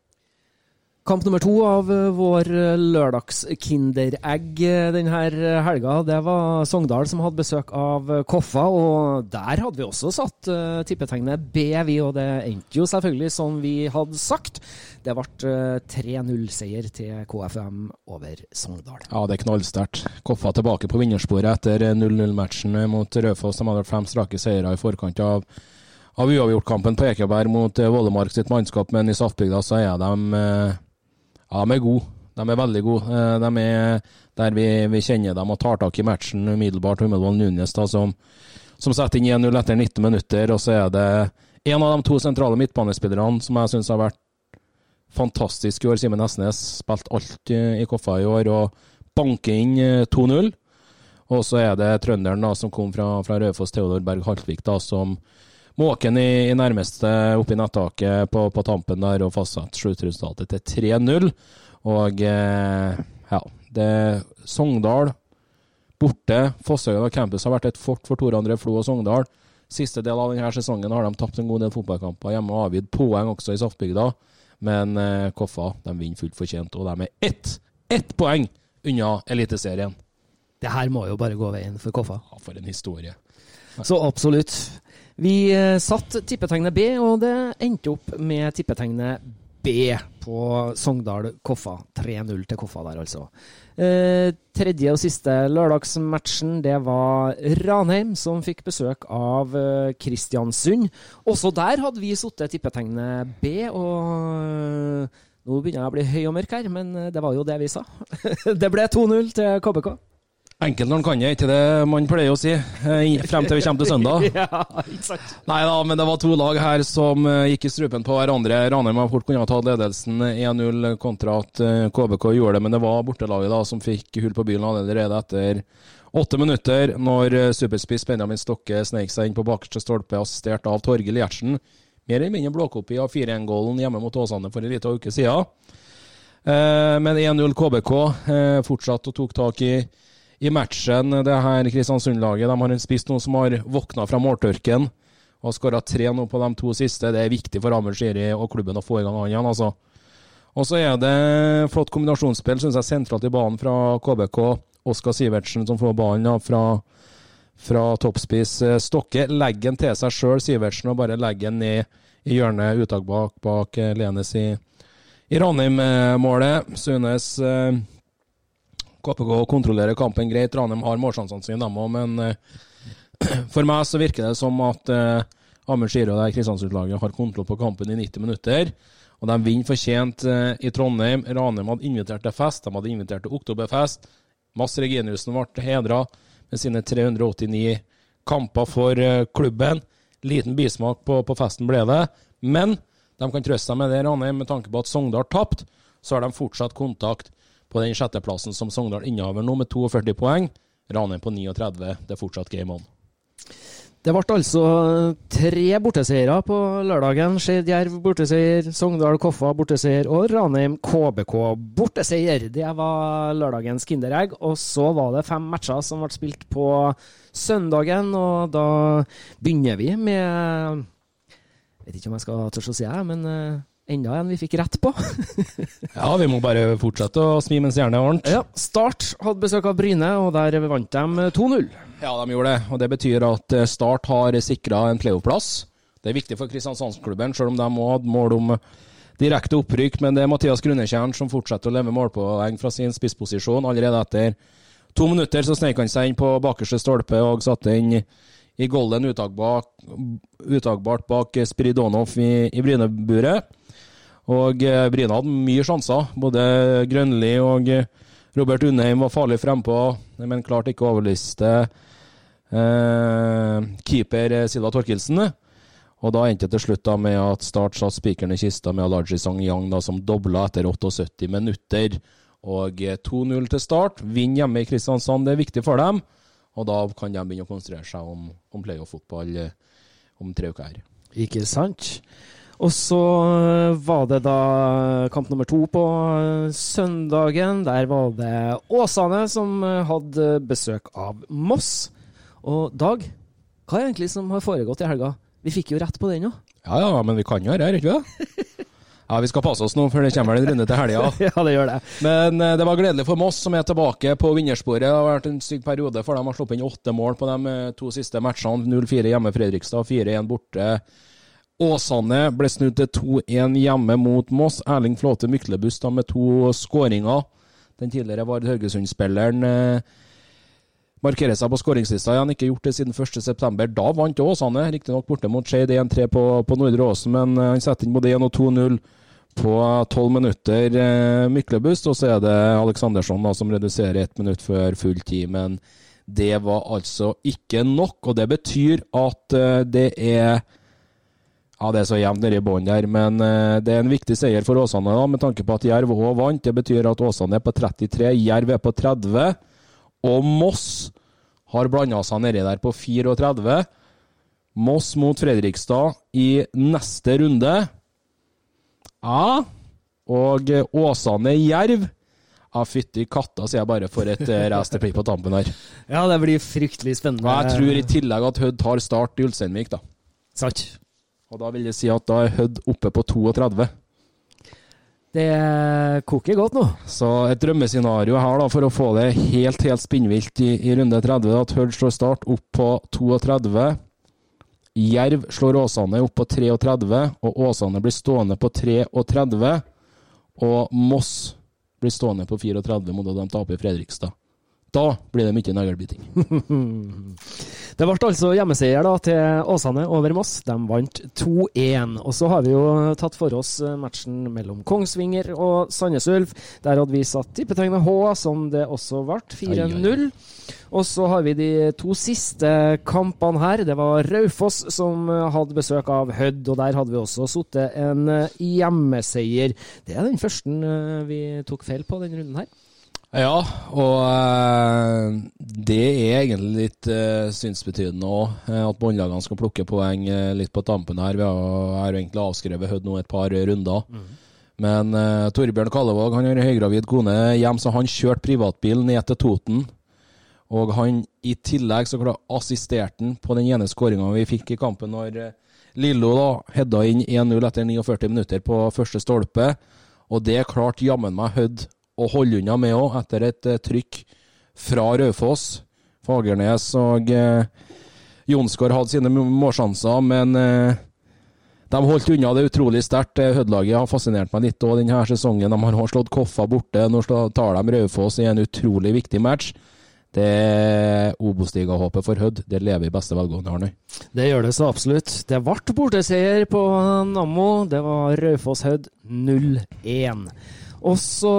Speaker 1: Kamp nummer to av eh, vår eh, lørdags-Kinderegg eh, denne helga, det var Sogndal som hadde besøk av Koffa. Og der hadde vi også satt tippetegnet B, vi, og det endte jo selvfølgelig som vi hadde sagt. Det ble uh, 3-0-seier til KFM over Sogndal.
Speaker 2: Ja, det er knallsterkt. Koffa tilbake på vinnersporet etter 0-0-matchen mot Raufoss. De hadde fem strake seire i forkant av av uavgjortkampen på Ekeberg mot Vollemark sitt mannskap, men i Saftbygda så er de ja, de er gode. De er veldig gode. Eh, de er der vi, vi kjenner dem og tar tak i matchen umiddelbart. Hummelvold Nunes da, som, som setter inn 1-0 etter 19 minutter. Og så er det en av de to sentrale midtbanespillerne som jeg syns har vært fantastisk i år. Simen Nesnes spilt alt i Koffa i år og banker inn 2-0. Eh, og så er det trønderen da, som kom fra, fra Raufoss, Theodor Berg Haltvik, da, som måken i, i nærmeste oppi nettaket på, på, tampen der og fastsatt sluttresultatet til 3-0. Og eh, ja, det Sogndal borte. Fossøya campus har vært et fort for Tor André Flo og Sogndal. Siste del av denne sesongen har de tapt en god del fotballkamper hjemme og avgitt poeng også i Saftbygda. Men eh, Koffa de vinner fullt fortjent, og de er ett, ett poeng unna Eliteserien.
Speaker 1: Det her må jo bare gå veien for Koffa.
Speaker 2: Ja, for en historie.
Speaker 1: Så absolutt. Vi eh, satt tippetegnet B, og det endte opp med tippetegnet B på Sogndal Koffa. 3-0 til Koffa der, altså. Eh, tredje og siste lørdagsmatchen, det var Ranheim som fikk besøk av eh, Kristiansund. Også der hadde vi satt tippetegnet B, og nå begynner jeg å bli høy og mørk her, men det var jo det vi sa. det ble 2-0 til KBK.
Speaker 2: Enkelt når han kan det, ikke det man pleier å si. Eh, frem til vi kommer til søndag.
Speaker 1: ja, exakt.
Speaker 2: Nei da, men det var to lag her som eh, gikk i strupen på hverandre. Ranheim har fort kunnet ha tatt ledelsen 1-0 kontra at KBK eh, gjorde det, men det var bortelaget da som fikk hull på bilen allerede etter åtte minutter, når superspiss Benjamin Stokke sneik seg inn på bakerste stolpe, assistert av Torgill Gjertsen. Mer eller mindre blåkopi av 4-1-gålen hjemme mot Åsane for en liten uke siden. Men 1-0 KBK fortsatte og tok tak i i matchen, det her Kristiansund-laget. De har en spiss nå som har våkna fra måltørken og skåra tre nå på de to siste. Det er viktig for Shiri og klubben å få i gang han igjen, altså. Og så er det flott kombinasjonsspill, syns jeg, sentralt i banen fra KBK. Oskar Sivertsen som får ballen fra, fra toppspiss. Stokke legger den til seg sjøl, Sivertsen, og bare legger den ned i hjørnet, uttak bak, bak Lenes i, i Ranheim-målet. Synes eh, KPK kontrollerer kampen greit. Ranheim har målsjansene sine, dem òg, men eh, For meg så virker det som at eh, Amund Skiro og Kristiansund-laget har kontroll på kampen i 90 minutter. Og de vinner fortjent eh, i Trondheim. Ranheim hadde invitert til fest, de hadde invitert til oktoberfest. Mads Reginiussen ble hedra med sine 389 kamper for klubben. Liten bismak på, på festen ble det. Men de kan trøste seg med det, Ranheim, med tanke på at Sogndal tapte. Så har de fortsatt kontakt på den sjetteplassen som Sogndal innehaver nå, med 42 poeng. Ranheim på 39. Det er fortsatt game on.
Speaker 1: Det ble altså tre borteseiere på lørdagen. Skeid Jerv borteseier, Sogndal Koffa borteseier og Ranheim KBK borteseier. Det var lørdagens Kinderegg. Og så var det fem matcher som ble spilt på søndagen, og da begynner vi med Jeg vet ikke om jeg skal tørre å si det, men uh, enda en vi fikk rett på.
Speaker 2: ja, vi må bare fortsette å smi mens jernet er varmt.
Speaker 1: Ja, Start hadde besøk av Bryne, og der vant de 2-0.
Speaker 2: Ja, de gjorde det. Og det betyr at eh, Start har sikra en playoff-plass. Det er viktig for Kristiansandsklubben, selv om de òg hadde mål om direkte opprykk. Men det er Mathias Grunnetjern som fortsetter å leve målpoeng fra sin spissposisjon. Allerede etter to minutter så sneik han seg inn på bakerste stolpe og satte inn i golden uttagbart bak Spiridonov i, i Bryne-buret. Og eh, Bryne hadde mye sjanser. Både Grønli og Robert Undheim var farlig frempå, men klarte ikke å overliste eh, keeper Silva Torkelsen. Og da endte det til slutt da med at Start satte spikeren i kista med Alaji Sang-Yang som dobla etter 78 minutter. Og 2-0 til Start. Vinn hjemme i Kristiansand, det er viktig for dem. Og da kan de begynne å konsentrere seg om, om playoff-fotball eh, om tre uker her.
Speaker 1: Ikke sant? Og så var det da kamp nummer to på søndagen. Der var det Åsane som hadde besøk av Moss. Og Dag, hva er egentlig som har foregått i helga? Vi fikk jo rett på den òg.
Speaker 2: Ja ja, men vi kan jo dette, ikke det? Ja, Vi skal passe oss nå, for det kommer en runde til helga.
Speaker 1: ja, det gjør det.
Speaker 2: Men det var gledelig for Moss, som er tilbake på vinnersporet. Det har vært en stygg periode, for de har sluppet inn åtte mål på de to siste matchene. 0-4 hjemme Fredrikstad, 4-1 borte Åsane ble snudd til 2-1 hjemme mot Moss. Erling Flåte Myklebust da med to skåringer. Den tidligere Vard Haugesund-spilleren eh, markerer seg på skåringslista igjen. Ikke gjort det siden 1.9. Da vant Åsane, riktignok borte mot Skeid 1-3 på, på Nordre Åsen, men eh, han setter inn både 1 og 2-0 på 12 minutter. Eh, Myklebust, og så er det Aleksandersson da, som reduserer ett minutt før full tid. Men det var altså ikke nok, og det betyr at det er ja, Det er så jevnt nede i bånn der, men uh, det er en viktig seier for Åsane da, med tanke på at Jerv òg vant. Det betyr at Åsane er på 33, Jerv er på 30, og Moss har blanda seg nedi der på 34. Moss mot Fredrikstad i neste runde. Ja, og Åsane-Jerv ja, fytti katta, sier jeg bare for et uh, race på tampen her.
Speaker 1: Ja, det blir fryktelig spennende.
Speaker 2: Og jeg tror i tillegg at Hødd tar start i Ulsteinvik, da.
Speaker 1: Sant.
Speaker 2: Og da vil jeg si at da er Hødd oppe på 32.
Speaker 1: Det koker godt nå.
Speaker 2: Så et drømmescenario her da, for å få det helt helt spinnvilt i, i runde 30, at Hødd slår Start opp på 32. Jerv slår Åsane opp på 33, og Åsane blir stående på 33. Og Moss blir stående på 34 mot at de taper Fredrikstad. Da blir det mye neglebiting.
Speaker 1: det ble altså hjemmeseier da, til Åsane over Moss. De vant 2-1. Og så har vi jo tatt for oss eh, matchen mellom Kongsvinger og Sandnes Ulf. Der hadde vi satt tippetegnet H, som det også ble. 4-0. Og så har vi de to siste kampene her. Det var Raufoss som hadde besøk av Hødd, og der hadde vi også sittet en eh, hjemmeseier. Det er den første eh, vi tok feil på denne runden her.
Speaker 2: Ja, og uh, det er egentlig litt uh, synsbetydende òg, uh, at båndlagene skal plukke poeng uh, litt på tampen her. Vi har, jo egentlig avskrevet Hødd nå et par runder. Mm. Men Torbjørn Kallevåg han har høygravid kone hjem, så han kjørte privatbil ned til Toten. Og han i tillegg så assisterte han på den ene skåringa vi fikk i kampen når Lillo da hedda inn 1-0 etter 49 minutter på første stolpe. Og det klarte jammen meg Hødd å holde unna med òg, etter et uh, trykk fra Raufoss. Fagernes og eh, Jonsgaard hadde sine målsjanser, men eh, de holdt unna det utrolig sterkt. Hødelaget har fascinert meg litt òg denne sesongen. De har slått Koffa borte. Nå tar de Raufoss i en utrolig viktig match. Det er Obos-ligahåpet for Hødd. Det lever i beste velgående, Arne.
Speaker 1: Det gjør det så absolutt. Det ble borteseier på Nammo. Det var Raufoss-Hødd 0-1. Også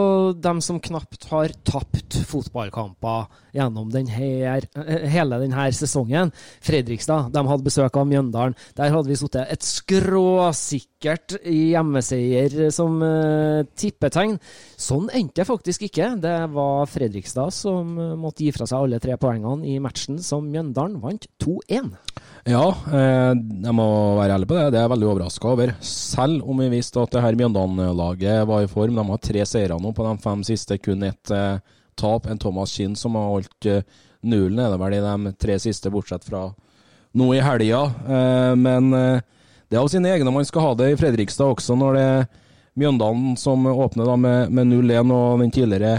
Speaker 1: dem som knapt har tapt fotballkamper gjennom den her, eh, hele denne sesongen. Fredrikstad de hadde besøk av Mjøndalen. Der hadde vi sittet et skråsikkert hjemmeseier som uh, tippetegn. Sånn endte det faktisk ikke. Det var Fredrikstad som uh, måtte gi fra seg alle tre poengene i matchen som Mjøndalen vant 2-1.
Speaker 2: Ja, eh, jeg må være ærlig på det. Det er jeg veldig overraska over. Selv om vi visste at det her Mjøndalen-laget var i form. De har tre seire nå på de fem siste, kun ett eh, tap. En Thomas Kinn som har holdt eh, nullen, er det vel, i de tre siste, bortsett fra nå i helga. Eh, men eh, det er av sine egne man skal ha det i Fredrikstad også, når det er Mjøndalen som åpner da med, med 0-1, og den tidligere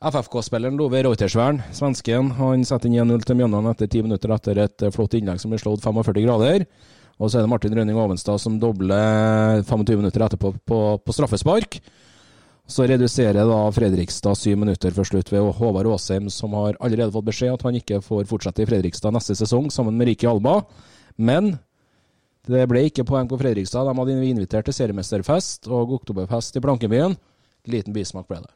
Speaker 2: FFK-spilleren Love Reutersvern, svensken, han setter inn 1-0 til Mjøndalen etter ti minutter etter et eh, flott innlegg som blir slått 45 grader. Og så er det Martin Rønning Ovenstad som dobler 25 minutter etterpå på, på straffespark. Så reduserer da Fredrikstad syv minutter før slutt ved Håvard Aasheim, som har allerede fått beskjed at han ikke får fortsette i Fredrikstad neste sesong, sammen med Riki Alba. Men det ble ikke poeng på Fredrikstad. De hadde invitert til seriemesterfest og oktoberfest i Blankebyen. Liten bismak ble det.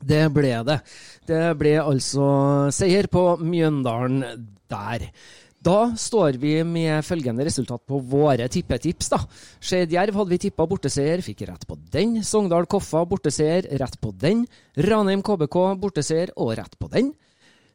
Speaker 1: Det ble det. Det ble altså seier på Mjøndalen der. Da står vi med følgende resultat på våre tippetips. da. Skeid Jerv hadde vi tippa borteseier, fikk rett på den. Sogndal Koffa borteseier, rett på den. Ranheim KBK borteseier og rett på den.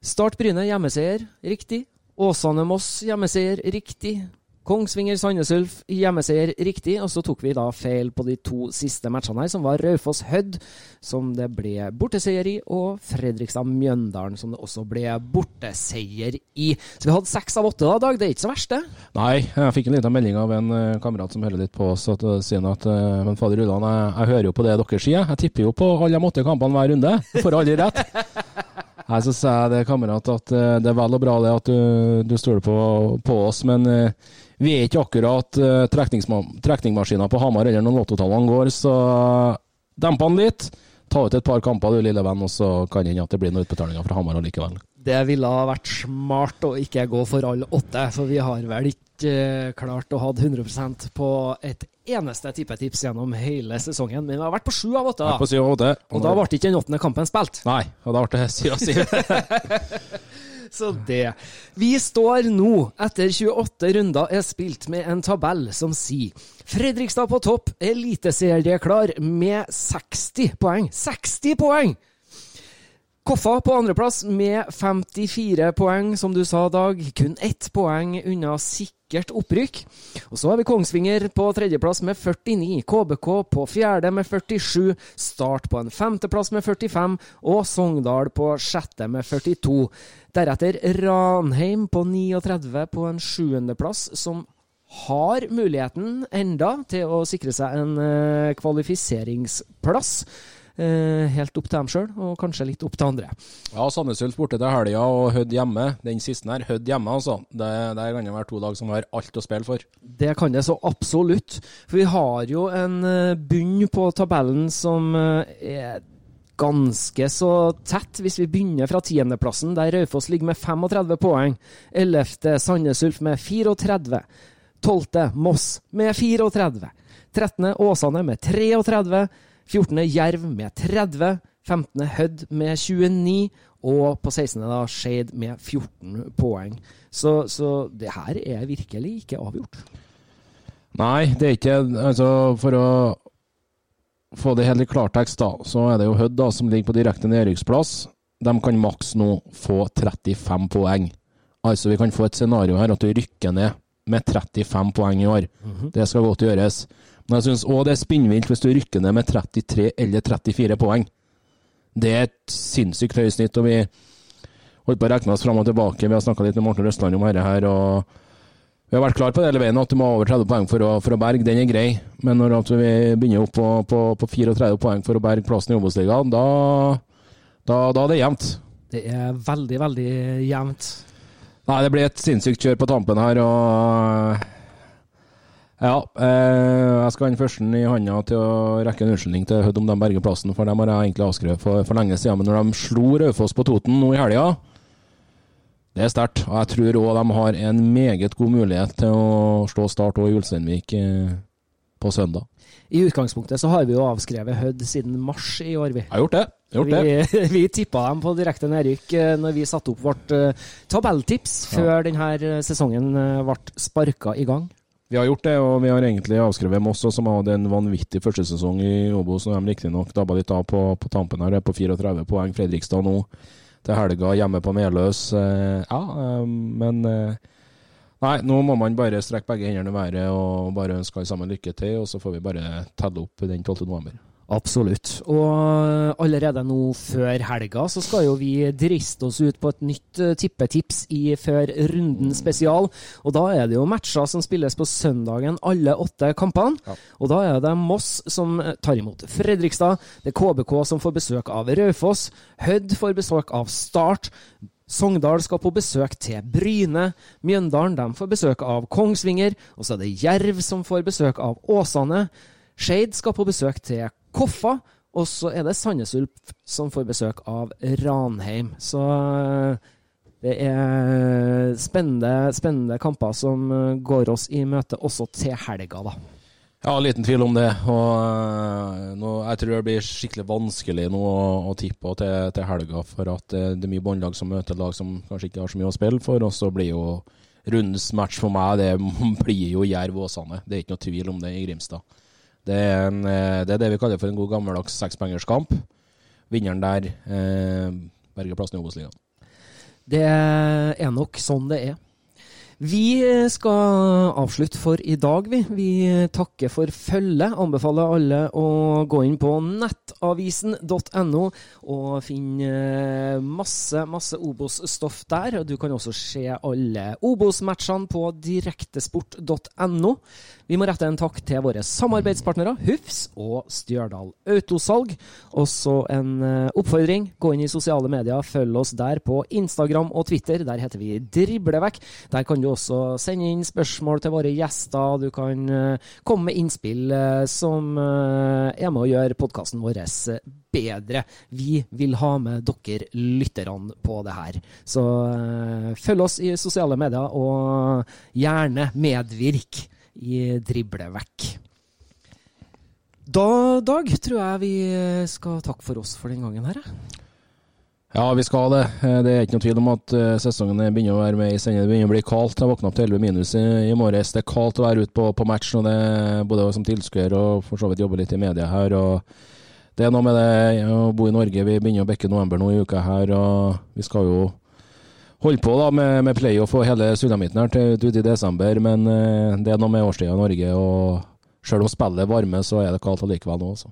Speaker 1: Start Bryne hjemmeseier, riktig. Åsane Moss hjemmeseier, riktig. Kongsvinger Sandnes Ulf hjemmeseier riktig, og så tok vi da feil på de to siste matchene her, som var Raufoss Hødd, som det ble borteseier i, og Fredrikstad Mjøndalen, som det også ble borteseier i. Så vi hadde seks av åtte da, Dag. Det er ikke så verst, det?
Speaker 2: Nei, jeg fikk en liten melding av en uh, kamerat som hører litt på oss, at, uh, sier at uh, Men fader Ulland, jeg, jeg, hører jo på det dere sier. Jeg tipper jo på alle de åtte kampene hver runde. Får aldri rett. Nei, Så sa jeg det, kamerat, at det er vel og bra det at du, du stoler på, på, oss, men vi er ikke akkurat trekningmaskiner trekningsmaskiner på Hamar eller når lottotallene går, så demp han litt. Ta ut et par kamper, du lille venn, og så kan det hende at det blir noen utbetalinger fra Hamar likevel.
Speaker 1: Det ville ha vært smart å ikke gå for alle åtte, for vi har vel ikke uh, klart å ha 100% på et eneste tippetips gjennom hele sesongen. Men vi har vært på sju av åtte.
Speaker 2: På 7 av 8.
Speaker 1: Og, og da ble ikke den åttende kampen spilt.
Speaker 2: Nei, og da ble det syv av syv.
Speaker 1: Så det. Vi står nå, etter 28 runder er spilt, med en tabell som sier Fredrikstad på topp, eliteserieklar med 60 poeng. 60 poeng! Koffa på andreplass med 54 poeng, som du sa, Dag. Kun ett poeng unna sikkert opprykk. Og så har vi Kongsvinger på tredjeplass med 49, KBK på fjerde med 47, Start på en femteplass med 45 og Sogndal på sjette med 42. Deretter Ranheim på 39 på en sjuendeplass, som har muligheten enda til å sikre seg en uh, kvalifiseringsplass. Eh, helt opp til dem sjøl, og kanskje litt opp til andre.
Speaker 2: Ja, Sandnes Ulf borte til helga og Hødd hjemme. Den siste her, Hødd hjemme, altså. Det, det kan jo være to dager som har alt å spille for.
Speaker 1: Det kan det så absolutt. For vi har jo en eh, bunn på tabellen som eh, er ganske så tett, hvis vi begynner fra tiendeplassen, der Raufoss ligger med 35 poeng. Ellevte Sandnes Ulf med 34. Tolvte Moss med 34. 13. Åsane med 33. 14. Jerv med 30. 15. Hødd med 29. Og på 16. da Skeid med 14 poeng. Så, så, det her er virkelig ikke avgjort.
Speaker 2: Nei, det er ikke Altså, for å få det helt i klartekst, da, så er det jo Hødd da, som ligger på direkte nedrykksplass. De kan maks nå få 35 poeng. Altså, vi kan få et scenario her at du rykker ned med 35 poeng i år. Mm -hmm. Det skal godt gjøres. Men jeg syns òg det er spinnvilt hvis du rykker ned med 33 eller 34 poeng. Det er et sinnssykt høyt snitt. og vi holdt på å regne oss fram og tilbake. Vi har snakka litt med Morten Røstland om dette her. og Vi har vært klar på det hele veien, at du må ha over 30 poeng for å, for å berge. Den er grei. Men når vi begynner opp på, på, på 34 poeng for å berge plassen i Obos-ligaen, da, da, da er det jevnt.
Speaker 1: Det er veldig, veldig jevnt.
Speaker 2: Nei, det blir et sinnssykt kjør på tampen her. og ja, eh, jeg skal ha den første i handa til å rekke en unnskyldning til Hødd om de berger plassen, for dem har jeg egentlig avskrevet for, for lenge siden. Men når de slo Raufoss på Toten nå i helga, Det er sterkt. Og jeg tror òg de har en meget god mulighet til å slå Start i Ulsteinvik eh, på søndag.
Speaker 1: I utgangspunktet så har vi jo avskrevet Hødd siden mars i år, vi.
Speaker 2: Jeg har gjort det.
Speaker 1: Vi, vi tippa dem på direkte nedrykk eh, når vi satte opp vårt tabelltips før denne sesongen ble sparka i gang.
Speaker 2: Vi har gjort det, og vi har egentlig avskrevet Moss, som hadde en vanvittig første sesong i Obos. Nå er de riktignok dabba litt av på, på tampen her, er på 34 poeng. Fredrikstad nå til helga hjemme på Meløs. Eh, ja, eh, men eh, Nei, nå må man bare strekke begge hendene i været og bare ønske alle sammen lykke til, og så får vi bare telle opp den 12. november.
Speaker 1: Absolutt. Og allerede nå før helga så skal jo vi driste oss ut på et nytt eh, tippetips i Før runden spesial. Og da er det jo matcher som spilles på søndagen, alle åtte kampene.
Speaker 2: Ja.
Speaker 1: Og da er det Moss som tar imot Fredrikstad. Det er KBK som får besøk av Raufoss. Hødd får besøk av Start. Sogndal skal på besøk til Bryne. Mjøndalen de får besøk av Kongsvinger. Og så er det Jerv som får besøk av Åsane. Skeid skal på besøk til Koffa. Og så er det Sandnes Ulf som får besøk av Ranheim. Så eh, det er spennende, spennende kamper som eh, går oss i møte også til helga, da.
Speaker 2: Ja, liten tvil om det. Og uh, nå, jeg tror det blir skikkelig vanskelig nå å, å tippe til, til, helga, for at det er mye båndlag som møter lag som kanskje ikke har så mye å spille for. Og så blir jo rundens match for meg, det blir jo Jerv Åsane. Det er ikke noe tvil om det i Grimstad. Det er, en, uh, det, er det vi kaller for en god gammeldags sekspengerskamp. Vinneren der berger plassen i Obos-ligaen.
Speaker 1: Det er nok sånn det er. Vi skal avslutte for i dag, vi. Vi takker for følget. Anbefaler alle å gå inn på nettavisen.no og finne masse, masse Obos-stoff der. Du kan også se alle Obos-matchene på direktesport.no. Vi må rette en takk til våre samarbeidspartnere Hufs og Stjørdal Autosalg. Også en eh, oppfordring. Gå inn i sosiale medier, følg oss der på Instagram og Twitter. Der heter vi Driblevekk. Der kan du også sende inn spørsmål til våre gjester. Du kan uh, komme med innspill uh, som er med å gjøre podkasten vår bedre. Vi vil ha med dere lytterne på det her. Så følg oss i sosiale medier, og gjerne medvirk i Driblevekk. Da, Dag, tror jeg vi skal takke for oss for den gangen her.
Speaker 2: Ja, vi skal det. Det er ikke noe tvil om at sesongen begynner å være med i sending. Det begynner å bli kaldt. Jeg våkna opp til 11 minus i, i morges. Det er kaldt å være ute på, på match, og det, både som tilskuer og for så vidt jobbe litt i media her. og Det er noe med det å bo i Norge. Vi begynner å bekke november nå i uka her, og vi skal jo holde på da med, med playoff og hele sulamitten her til ut i desember, men det er noe med årstida i Norge. og Selv om spillet varmer, så er det kaldt allikevel nå. også.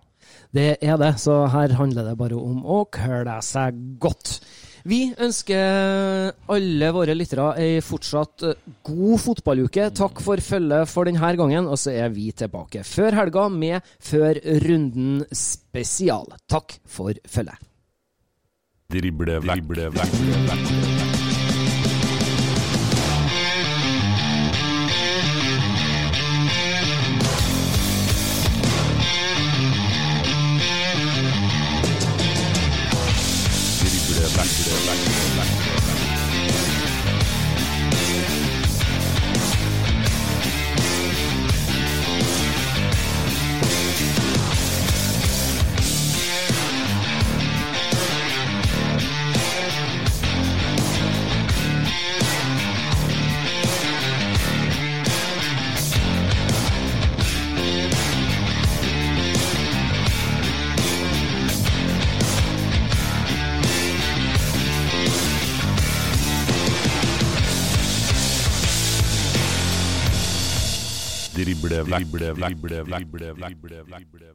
Speaker 1: Det er det, så her handler det bare om å kle seg godt. Vi ønsker alle våre lyttere ei fortsatt god fotballuke. Takk for følget for denne gangen, og så er vi tilbake før helga med Før runden spesial. Takk for følget.
Speaker 5: Drible vekk, drible vekk, back to the back to blibble, blibble, blibble, blibble, blibble, blibble,